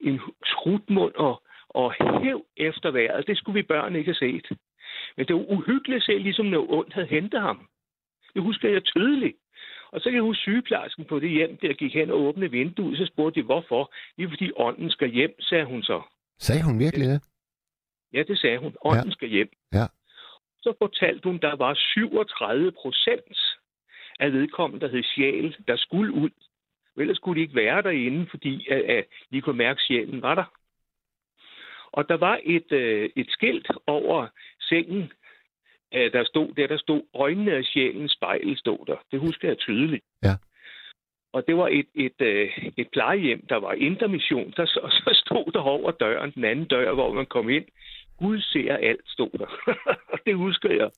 en trutmund og, og hæv efter vejret. Det skulle vi børn ikke have set. Men det var uhyggeligt at se, ligesom noget ondt havde hentet ham. Det husker jeg tydeligt. Og så kan jeg huske sygeplejersken på det hjem, der gik hen og åbnede vinduet, så spurgte de, hvorfor? Det er fordi ånden skal hjem, sagde hun så. Sagde hun virkelig det? Ja, det sagde hun. Ånden Ja. skal hjem. Ja. Så fortalte hun, der var 37 procent af vedkommende, der hed sjæl, der skulle ud. Ellers skulle de ikke være derinde, fordi at, at de kunne mærke, at sjælen var der. Og der var et, øh, et skilt over sengen, øh, der stod der, der stod, øjnene af sjælens spejl stod der. Det husker jeg tydeligt. Ja. Og det var et, et, øh, et plejehjem, der var intermission, der så, *laughs* så stod der over døren, den anden dør, hvor man kom ind. Gud ser alt, stod der. *laughs* det husker jeg.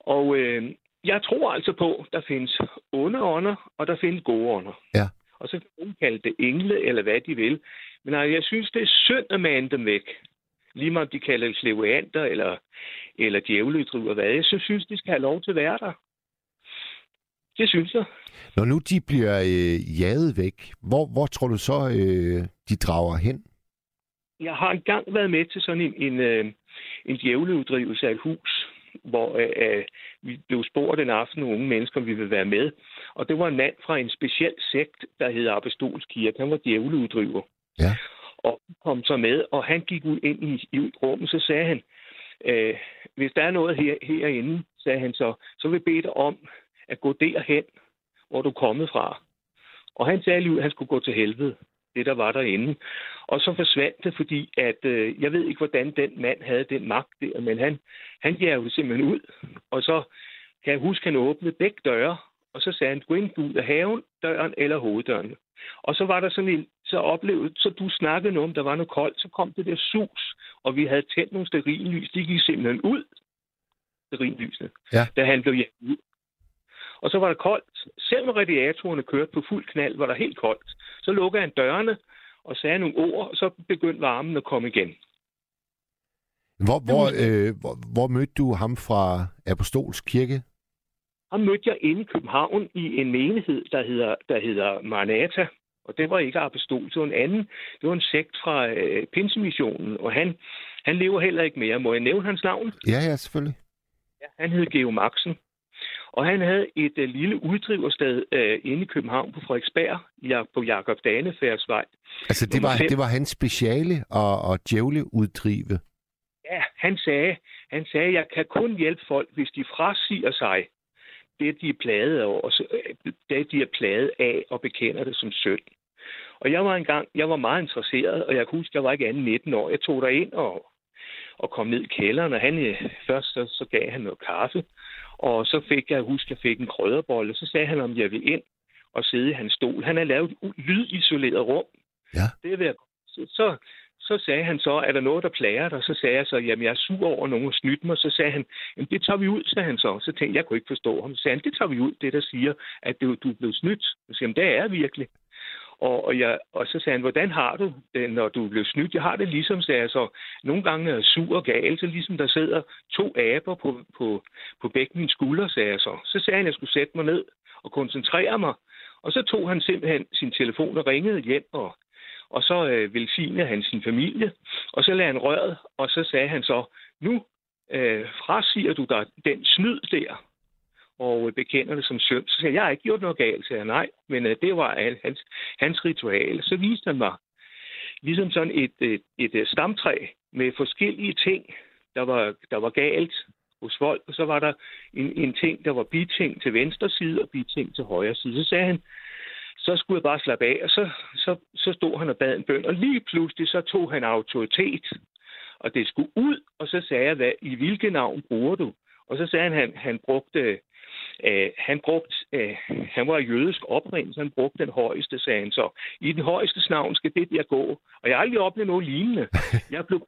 Og øh, jeg tror altså på, der findes onde ånder, og der findes gode ånder. Ja. Og så kan nogen kalde det engle, eller hvad de vil. Men altså, jeg synes, det er synd at mande dem væk. Lige meget om de kalder det slevanter, eller, eller djævledriver, hvad. Jeg synes, de skal have lov til at være der. Det synes jeg. Når nu de bliver øh, jaget væk, hvor, hvor tror du så, øh, de drager hen? Jeg har engang været med til sådan en, en, øh, en djævleuddrivelse af et hus, hvor øh, øh, vi blev spurgt en aften af unge mennesker, om vi ville være med. Og det var en mand fra en speciel sekt, der hedder Apostolsk Kirke. Han var djævleuddriver. Ja. Og kom så med, og han gik ud ind i, i rummet, så sagde han, øh, hvis der er noget her, herinde, sagde han så, så vil jeg bede dig om at gå derhen, hvor du er kommet fra. Og han sagde lige, at han skulle gå til helvede, det der var derinde. Og så forsvandt det, fordi at, øh, jeg ved ikke, hvordan den mand havde den magt der, men han, han jævde simpelthen ud. Og så kan jeg huske, han åbnede begge døre, og så sagde han, gå ind ud af haven, døren eller hoveddøren. Og så var der sådan en, så oplevede, så du snakkede noget om, der var noget koldt, så kom det der sus, og vi havde tændt nogle sterillys, de gik simpelthen ud, sterillysene, Ja. da han blev hjem ud. Og så var der koldt. Selv når radiatorerne kørte på fuld knald, var der helt koldt. Så lukkede han dørene og sagde nogle ord, og så begyndte varmen at komme igen. Hvor, hvor, øh, hvor, hvor mødte du ham fra Apostolsk Kirke? Ham mødte jeg inde i København i en menighed, der hedder, der hedder Maranatha. Og det var ikke apostol, det var en anden. Det var en sekt fra øh, Pinsemissionen, og han, han lever heller ikke mere. Må jeg nævne hans navn? Ja, ja, selvfølgelig. Ja, han hed Geo Maxen. Og han havde et uh, lille uddriversted uh, inde i København på Frederiksberg, ja, på Jakob Danefærdsvej. Altså, det var, det var hans speciale at, at djævle uddrive. Ja, han sagde, han sagde, jeg kan kun hjælpe folk, hvis de frasiger sig det, de er plaget af, og øh, det, de er plaget af, og bekender det som synd. Og jeg var engang, jeg var meget interesseret, og jeg kan huske, jeg var ikke anden 19 år. Jeg tog der ind og, og kom ned i kælderen, og han, øh, først så, så gav han noget kaffe, og så fik jeg, huske, jeg fik en krødderbolle, så sagde han, om jeg ville ind og sidde i hans stol. Han har lavet et lydisoleret rum. Ja. Det vil jeg, så, så, sagde han så, er der noget, der plager dig? Så sagde jeg så, jamen jeg er sur over, at nogen har snydt mig. Så sagde han, jamen det tager vi ud, sagde han så. Så tænkte jeg, jeg kunne ikke forstå ham. Så sagde han, det tager vi ud, det der siger, at du, du er blevet snydt. Så sagde han, det er virkelig. Og, og, jeg, og så sagde han, hvordan har du det, når du blev snydt? Jeg har det ligesom, sagde jeg så. Nogle gange er jeg sur og gal, så ligesom der sidder to aber på, på, på begge mine skuldre, sagde jeg så. Så sagde han, at jeg skulle sætte mig ned og koncentrere mig. Og så tog han simpelthen sin telefon og ringede hjem og og så øh, velsignede han sin familie, og så lagde han røret, og så sagde han så, nu øh, frasiger du dig den snyd der, og øh, bekender det som synd. Så sagde jeg, jeg har ikke gjort noget galt, sagde jeg, nej, men øh, det var hans, hans ritual. Så viste han mig ligesom sådan et, et, et, et stamtræ med forskellige ting, der var, der var galt hos folk, og så var der en, en ting, der var biting til venstre side og biting til højre side. Så sagde han, så skulle jeg bare slappe af, og så, så, så stod han og bad en bøn, og lige pludselig så tog han autoritet, og det skulle ud, og så sagde jeg, hvad, i hvilket navn bruger du? Og så sagde han, han, han brugte, øh, han, brugte øh, han var jødisk oprindelse, han brugte den højeste, sagde han så. I den højeste navn skal det der gå. Og jeg har aldrig oplevet noget lignende. *laughs* Jeg blev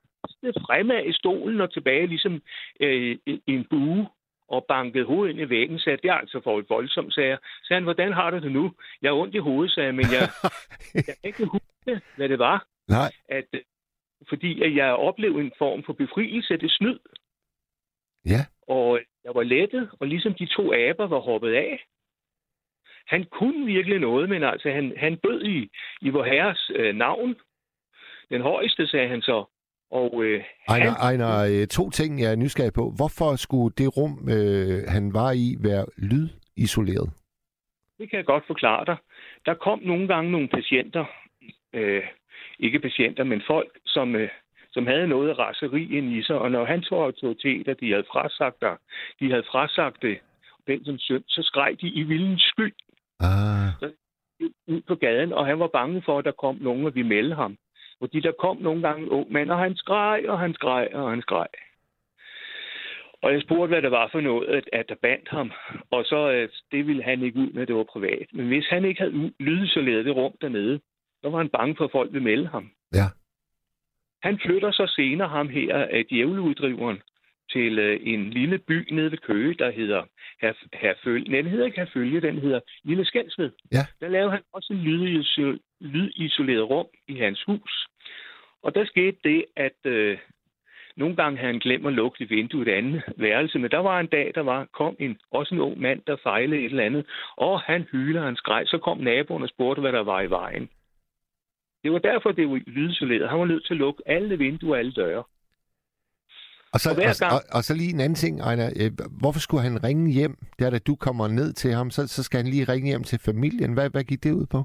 fremad i stolen og tilbage ligesom øh, en bue og bankede hovedet ind i væggen, sagde, det er altså for et voldsomt, sagde jeg. Sagde han, hvordan har du det nu? Jeg har ondt i hovedet, sagde jeg, men jeg, *laughs* jeg kan ikke huske, hvad det var. Nej. At, fordi at jeg oplevede en form for befrielse, det snyd. Ja. Og jeg var lettet, og ligesom de to aber var hoppet af. Han kunne virkelig noget, men altså han, han bød i, i vor herres øh, navn. Den højeste, sagde han så. Og, øh, Ejner, han... Ejner, øh, to ting, jeg er nysgerrig på. Hvorfor skulle det rum, øh, han var i, være lydisoleret? Det kan jeg godt forklare dig. Der kom nogle gange nogle patienter, øh, ikke patienter, men folk, som, øh, som havde noget raseri ind i sig, og når han tog autoritet, at de havde frasagt dig, de havde frasagt det, den som synd, så skreg de i vildens skyld. Ah. Så, ud på gaden, og han var bange for, at der kom nogen, og vi meldte ham. Fordi der kom nogle gange en ung mand, og han skreg, og han skreg, og han skreg. Og jeg spurgte, hvad det var for noget, at, at der bandt ham. Og så, øh, det ville han ikke ud med, det var privat. Men hvis han ikke havde lydisoleret det rum dernede, så var han bange for, at folk ville melde ham. Ja. Han flytter så senere ham her af djævleuddriveren til øh, en lille by nede ved Køge, der hedder Herfølge. Nej, den hedder ikke Herfølge, den hedder Lille Skældsved. Ja. Der lavede han også en lydisoleret rum i hans hus. Og der skete det, at øh, nogle gange havde han glemt at lukke det vindue et andet værelse, men der var en dag, der var, kom en, også en ung mand, der fejlede et eller andet, og han hyler, han skreg. Så kom naboen og spurgte, hvad der var i vejen. Det var derfor, det var lydisoleret. Han var nødt til at lukke alle vinduer og alle døre. Og så, og, og, og så lige en anden ting, Ejner. Øh, hvorfor skulle han ringe hjem? Der da du kommer ned til ham, så, så skal han lige ringe hjem til familien. Hvad, hvad gik det ud på?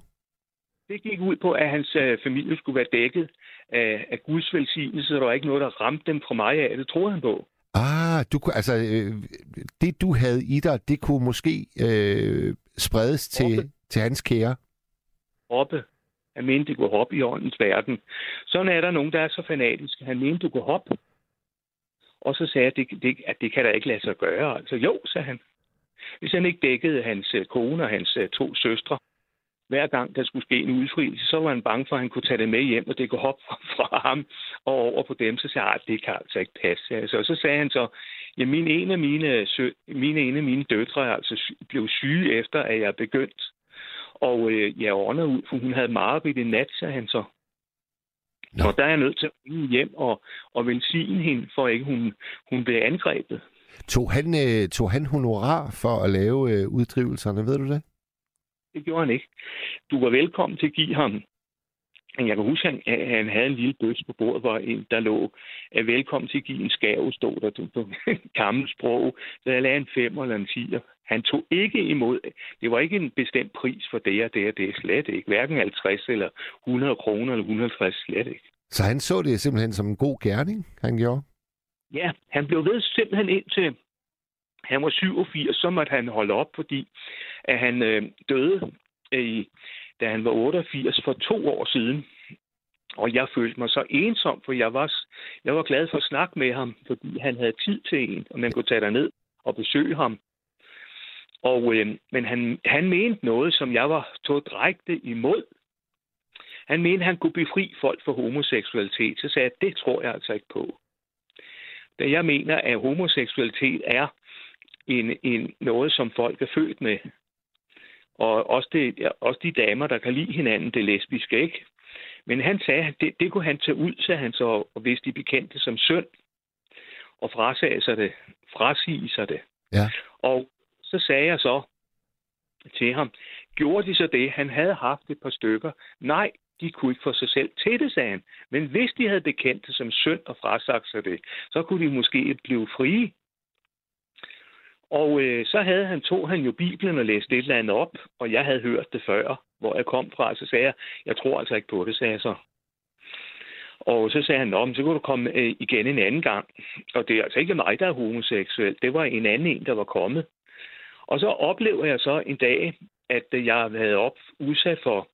Det gik ud på, at hans øh, familie skulle være dækket af, af Guds velsignelse, så der var ikke noget, der ramte dem fra mig af. Det troede han på. Ah, du, altså, øh, det du havde i dig, det kunne måske øh, spredes til, til hans kære? Hoppe. Han mente, det kunne hoppe i åndens verden. Sådan er der nogen, der er så fanatiske. Han mente, du kunne hoppe. Og så sagde jeg, at det, det, at det kan der ikke lade sig gøre. Altså, jo, sagde han. Hvis han ikke dækkede hans øh, kone og hans øh, to søstre, hver gang der skulle ske en udfrielse, så var han bange for, at han kunne tage det med hjem, og det kunne hoppe fra, fra ham og over på dem. Så sagde jeg, at det kan altså ikke passe. Altså, og så sagde han så, ja, min en af mine, sø, mine, en af mine døtre altså, blev syge efter, at jeg begyndte. Og øh, jeg ordner ud, for hun havde meget i nat, sagde han så. Nå. Og der er jeg nødt til at ringe hjem og, og velsigne hende, for ikke hun, hun blev angrebet. Tog han, øh, tog han honorar for at lave øh, uddrivelserne, ved du det? det gjorde han ikke. Du var velkommen til at give ham jeg kan huske, at han, han havde en lille bøs på bordet, hvor en, der lå, at velkommen til at give en skæv, stod der på *laughs* gammelt sprog. Så jeg lagde en fem eller en tiger. Han tog ikke imod. Det var ikke en bestemt pris for det og det og det. Slet ikke. Hverken 50 eller 100 kroner eller 150. Slet ikke. Så han så det simpelthen som en god gerning, han gjorde? Ja, han blev ved simpelthen indtil han var 87, så måtte han holde op, fordi at han øh, døde i da han var 88 for to år siden. Og jeg følte mig så ensom, for jeg var, jeg var glad for at snakke med ham, fordi han havde tid til en, og man kunne tage ned og besøge ham. Og, øh, men han, han mente noget, som jeg var direkte imod. Han mente, han kunne befri folk for homoseksualitet. Så sagde jeg, det tror jeg altså ikke på. Da jeg mener, at homoseksualitet er en, en, noget, som folk er født med. Og også, det, også de damer, der kan lide hinanden, det lesbiske, ikke? Men han sagde, at det, det kunne han tage ud, så han så, og hvis de bekendte som synd, og frasage sig det, frasige sig det. Ja. Og så sagde jeg så til ham, gjorde de så det? Han havde haft et par stykker. Nej, de kunne ikke få sig selv til det, sagde han. Men hvis de havde bekendt det som synd og frasagt sig det, så kunne de måske blive frie. Og øh, så havde han, tog han jo Bibelen og læste et eller andet op, og jeg havde hørt det før, hvor jeg kom fra. Så sagde jeg, jeg tror altså ikke på det, sagde jeg så. Og så sagde han, Nå, men så kunne du komme øh, igen en anden gang. Og det er altså ikke mig, der er homoseksuel. Det var en anden en, der var kommet. Og så oplever jeg så en dag, at øh, jeg havde op, udsat for...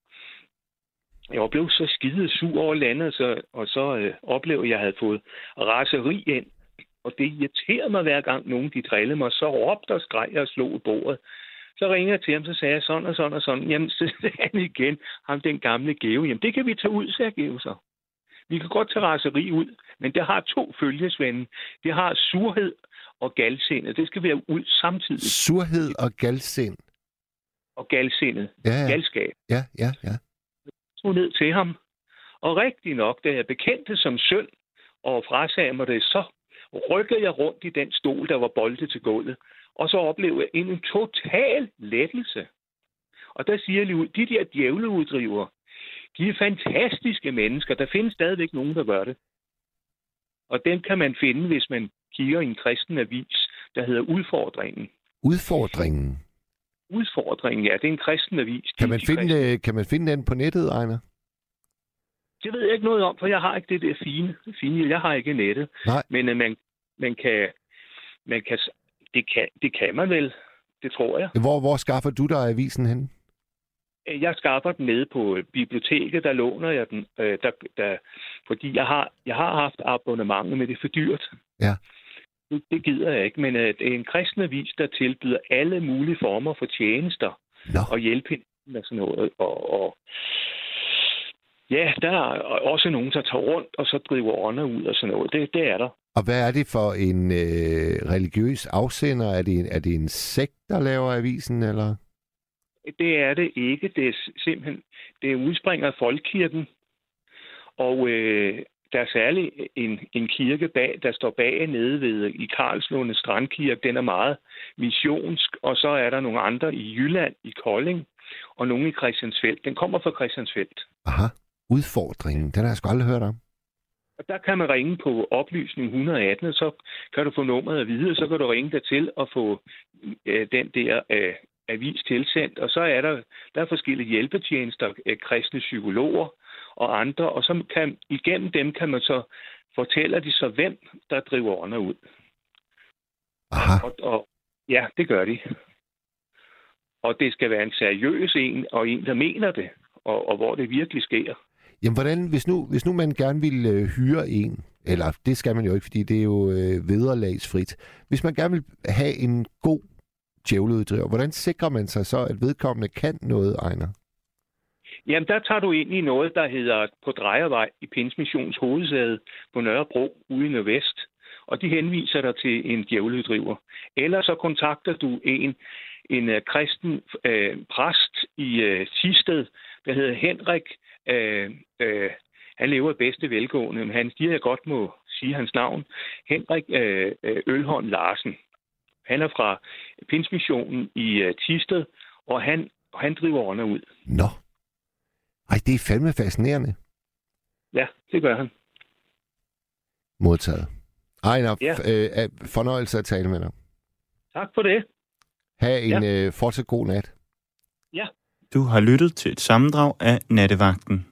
Jeg blev så skide sur over landet, så, og så øh, oplever jeg, at jeg havde fået raseri ind og det irriterede mig hver gang nogen de drillede mig. Så råbte og skreg og slog i bordet. Så ringede jeg til ham, så sagde jeg sådan og sådan og sådan. Jamen, *laughs* så sagde han igen, ham den gamle Geo. Jamen, det kan vi tage ud, sagde Geo så. Vi kan godt tage raseri ud, men det har to følgesvende. Det har surhed og galsindet. Det skal være ud samtidig. Surhed og galsind. Og galsindet. Ja, ja. Galskab. Ja, ja, ja. Så ned til ham. Og rigtig nok, da jeg bekendte som søn og frasagde mig det, så rykkede jeg rundt i den stol, der var boldet til gulvet, og så oplevede jeg en total lettelse. Og der siger jeg de der djævleuddriver, de er fantastiske mennesker. Der findes stadigvæk nogen, der gør det. Og dem kan man finde, hvis man kigger i en kristen avis, der hedder Udfordringen. Udfordringen? Udfordringen, ja. Det er en kristen avis. Kan man, finde, kan man finde den på nettet, Ejner? Det ved jeg ikke noget om, for jeg har ikke det der fine. fine. Jeg har ikke nettet. Nej. Men uh, man, man kan... Man kan det, kan, det kan man vel. Det tror jeg. Hvor, hvor skaffer du dig avisen hen? Øh, jeg skaffer den nede på øh, biblioteket, der låner jeg den, øh, der, der, fordi jeg har, jeg har haft abonnement, men det er for dyrt. Ja. Det, det gider jeg ikke, men øh, det er en kristen avis, der tilbyder alle mulige former for tjenester Nå. og hjælp og sådan noget. Og, og Ja, der er også nogen, der tager rundt og så driver ånder ud og sådan noget. Det, det er der. Og hvad er det for en øh, religiøs afsender? Er det, en, er det en sekt, der laver avisen, eller? Det er det ikke. Det er simpelthen, det udspringer af folkekirken. Og øh, der er særlig en, en kirke bag, der står bag nede ved i Karlslunde Strandkirke. Den er meget missionsk. Og så er der nogle andre i Jylland, i Kolding, og nogle i Christiansfeldt. Den kommer fra Christiansfeldt. Aha. Udfordringen, den har jeg sgu aldrig hørt om. Og der kan man ringe på oplysning 118, og så kan du få nummeret at vide, og så kan du ringe der til og få øh, den der øh, avis tilsendt. Og så er der, der er forskellige hjælpetjenester, øh, kristne psykologer og andre, og så kan, igennem dem kan man så fortælle de så, hvem der driver ånder ud. Aha. Og, og ja, det gør de. Og det skal være en seriøs en, og en, der mener det, og, og hvor det virkelig sker. Jamen, hvordan, hvis nu, hvis nu man gerne vil øh, hyre en, eller det skal man jo ikke, fordi det er jo øh, vederlagsfrit. Hvis man gerne vil have en god djævleuddriver, hvordan sikrer man sig så, at vedkommende kan noget, Ejner? Jamen, der tager du ind i noget, der hedder på Drejervej i Pinsmissions hovedsæde på Nørrebro ude i Nordvest. Og de henviser dig til en djævleuddriver. Eller så kontakter du en, en uh, kristen uh, præst i øh, uh, Tisted, der hedder Henrik Øh, øh, han lever i bedste velgående, men han siger, jeg godt må sige hans navn. Henrik øh, øh, Ølholm Larsen. Han er fra Pinsmissionen i øh, Tisted, og han han driver årene ud. Nå. Ej, det er fandme fascinerende. Ja, det gør han. Modtaget. Ejner, Ja. øh, øh, fornøjelse at tale med dig. Tak for det. Ha' en øh, fortsat god nat. Du har lyttet til et sammendrag af Nattevagten.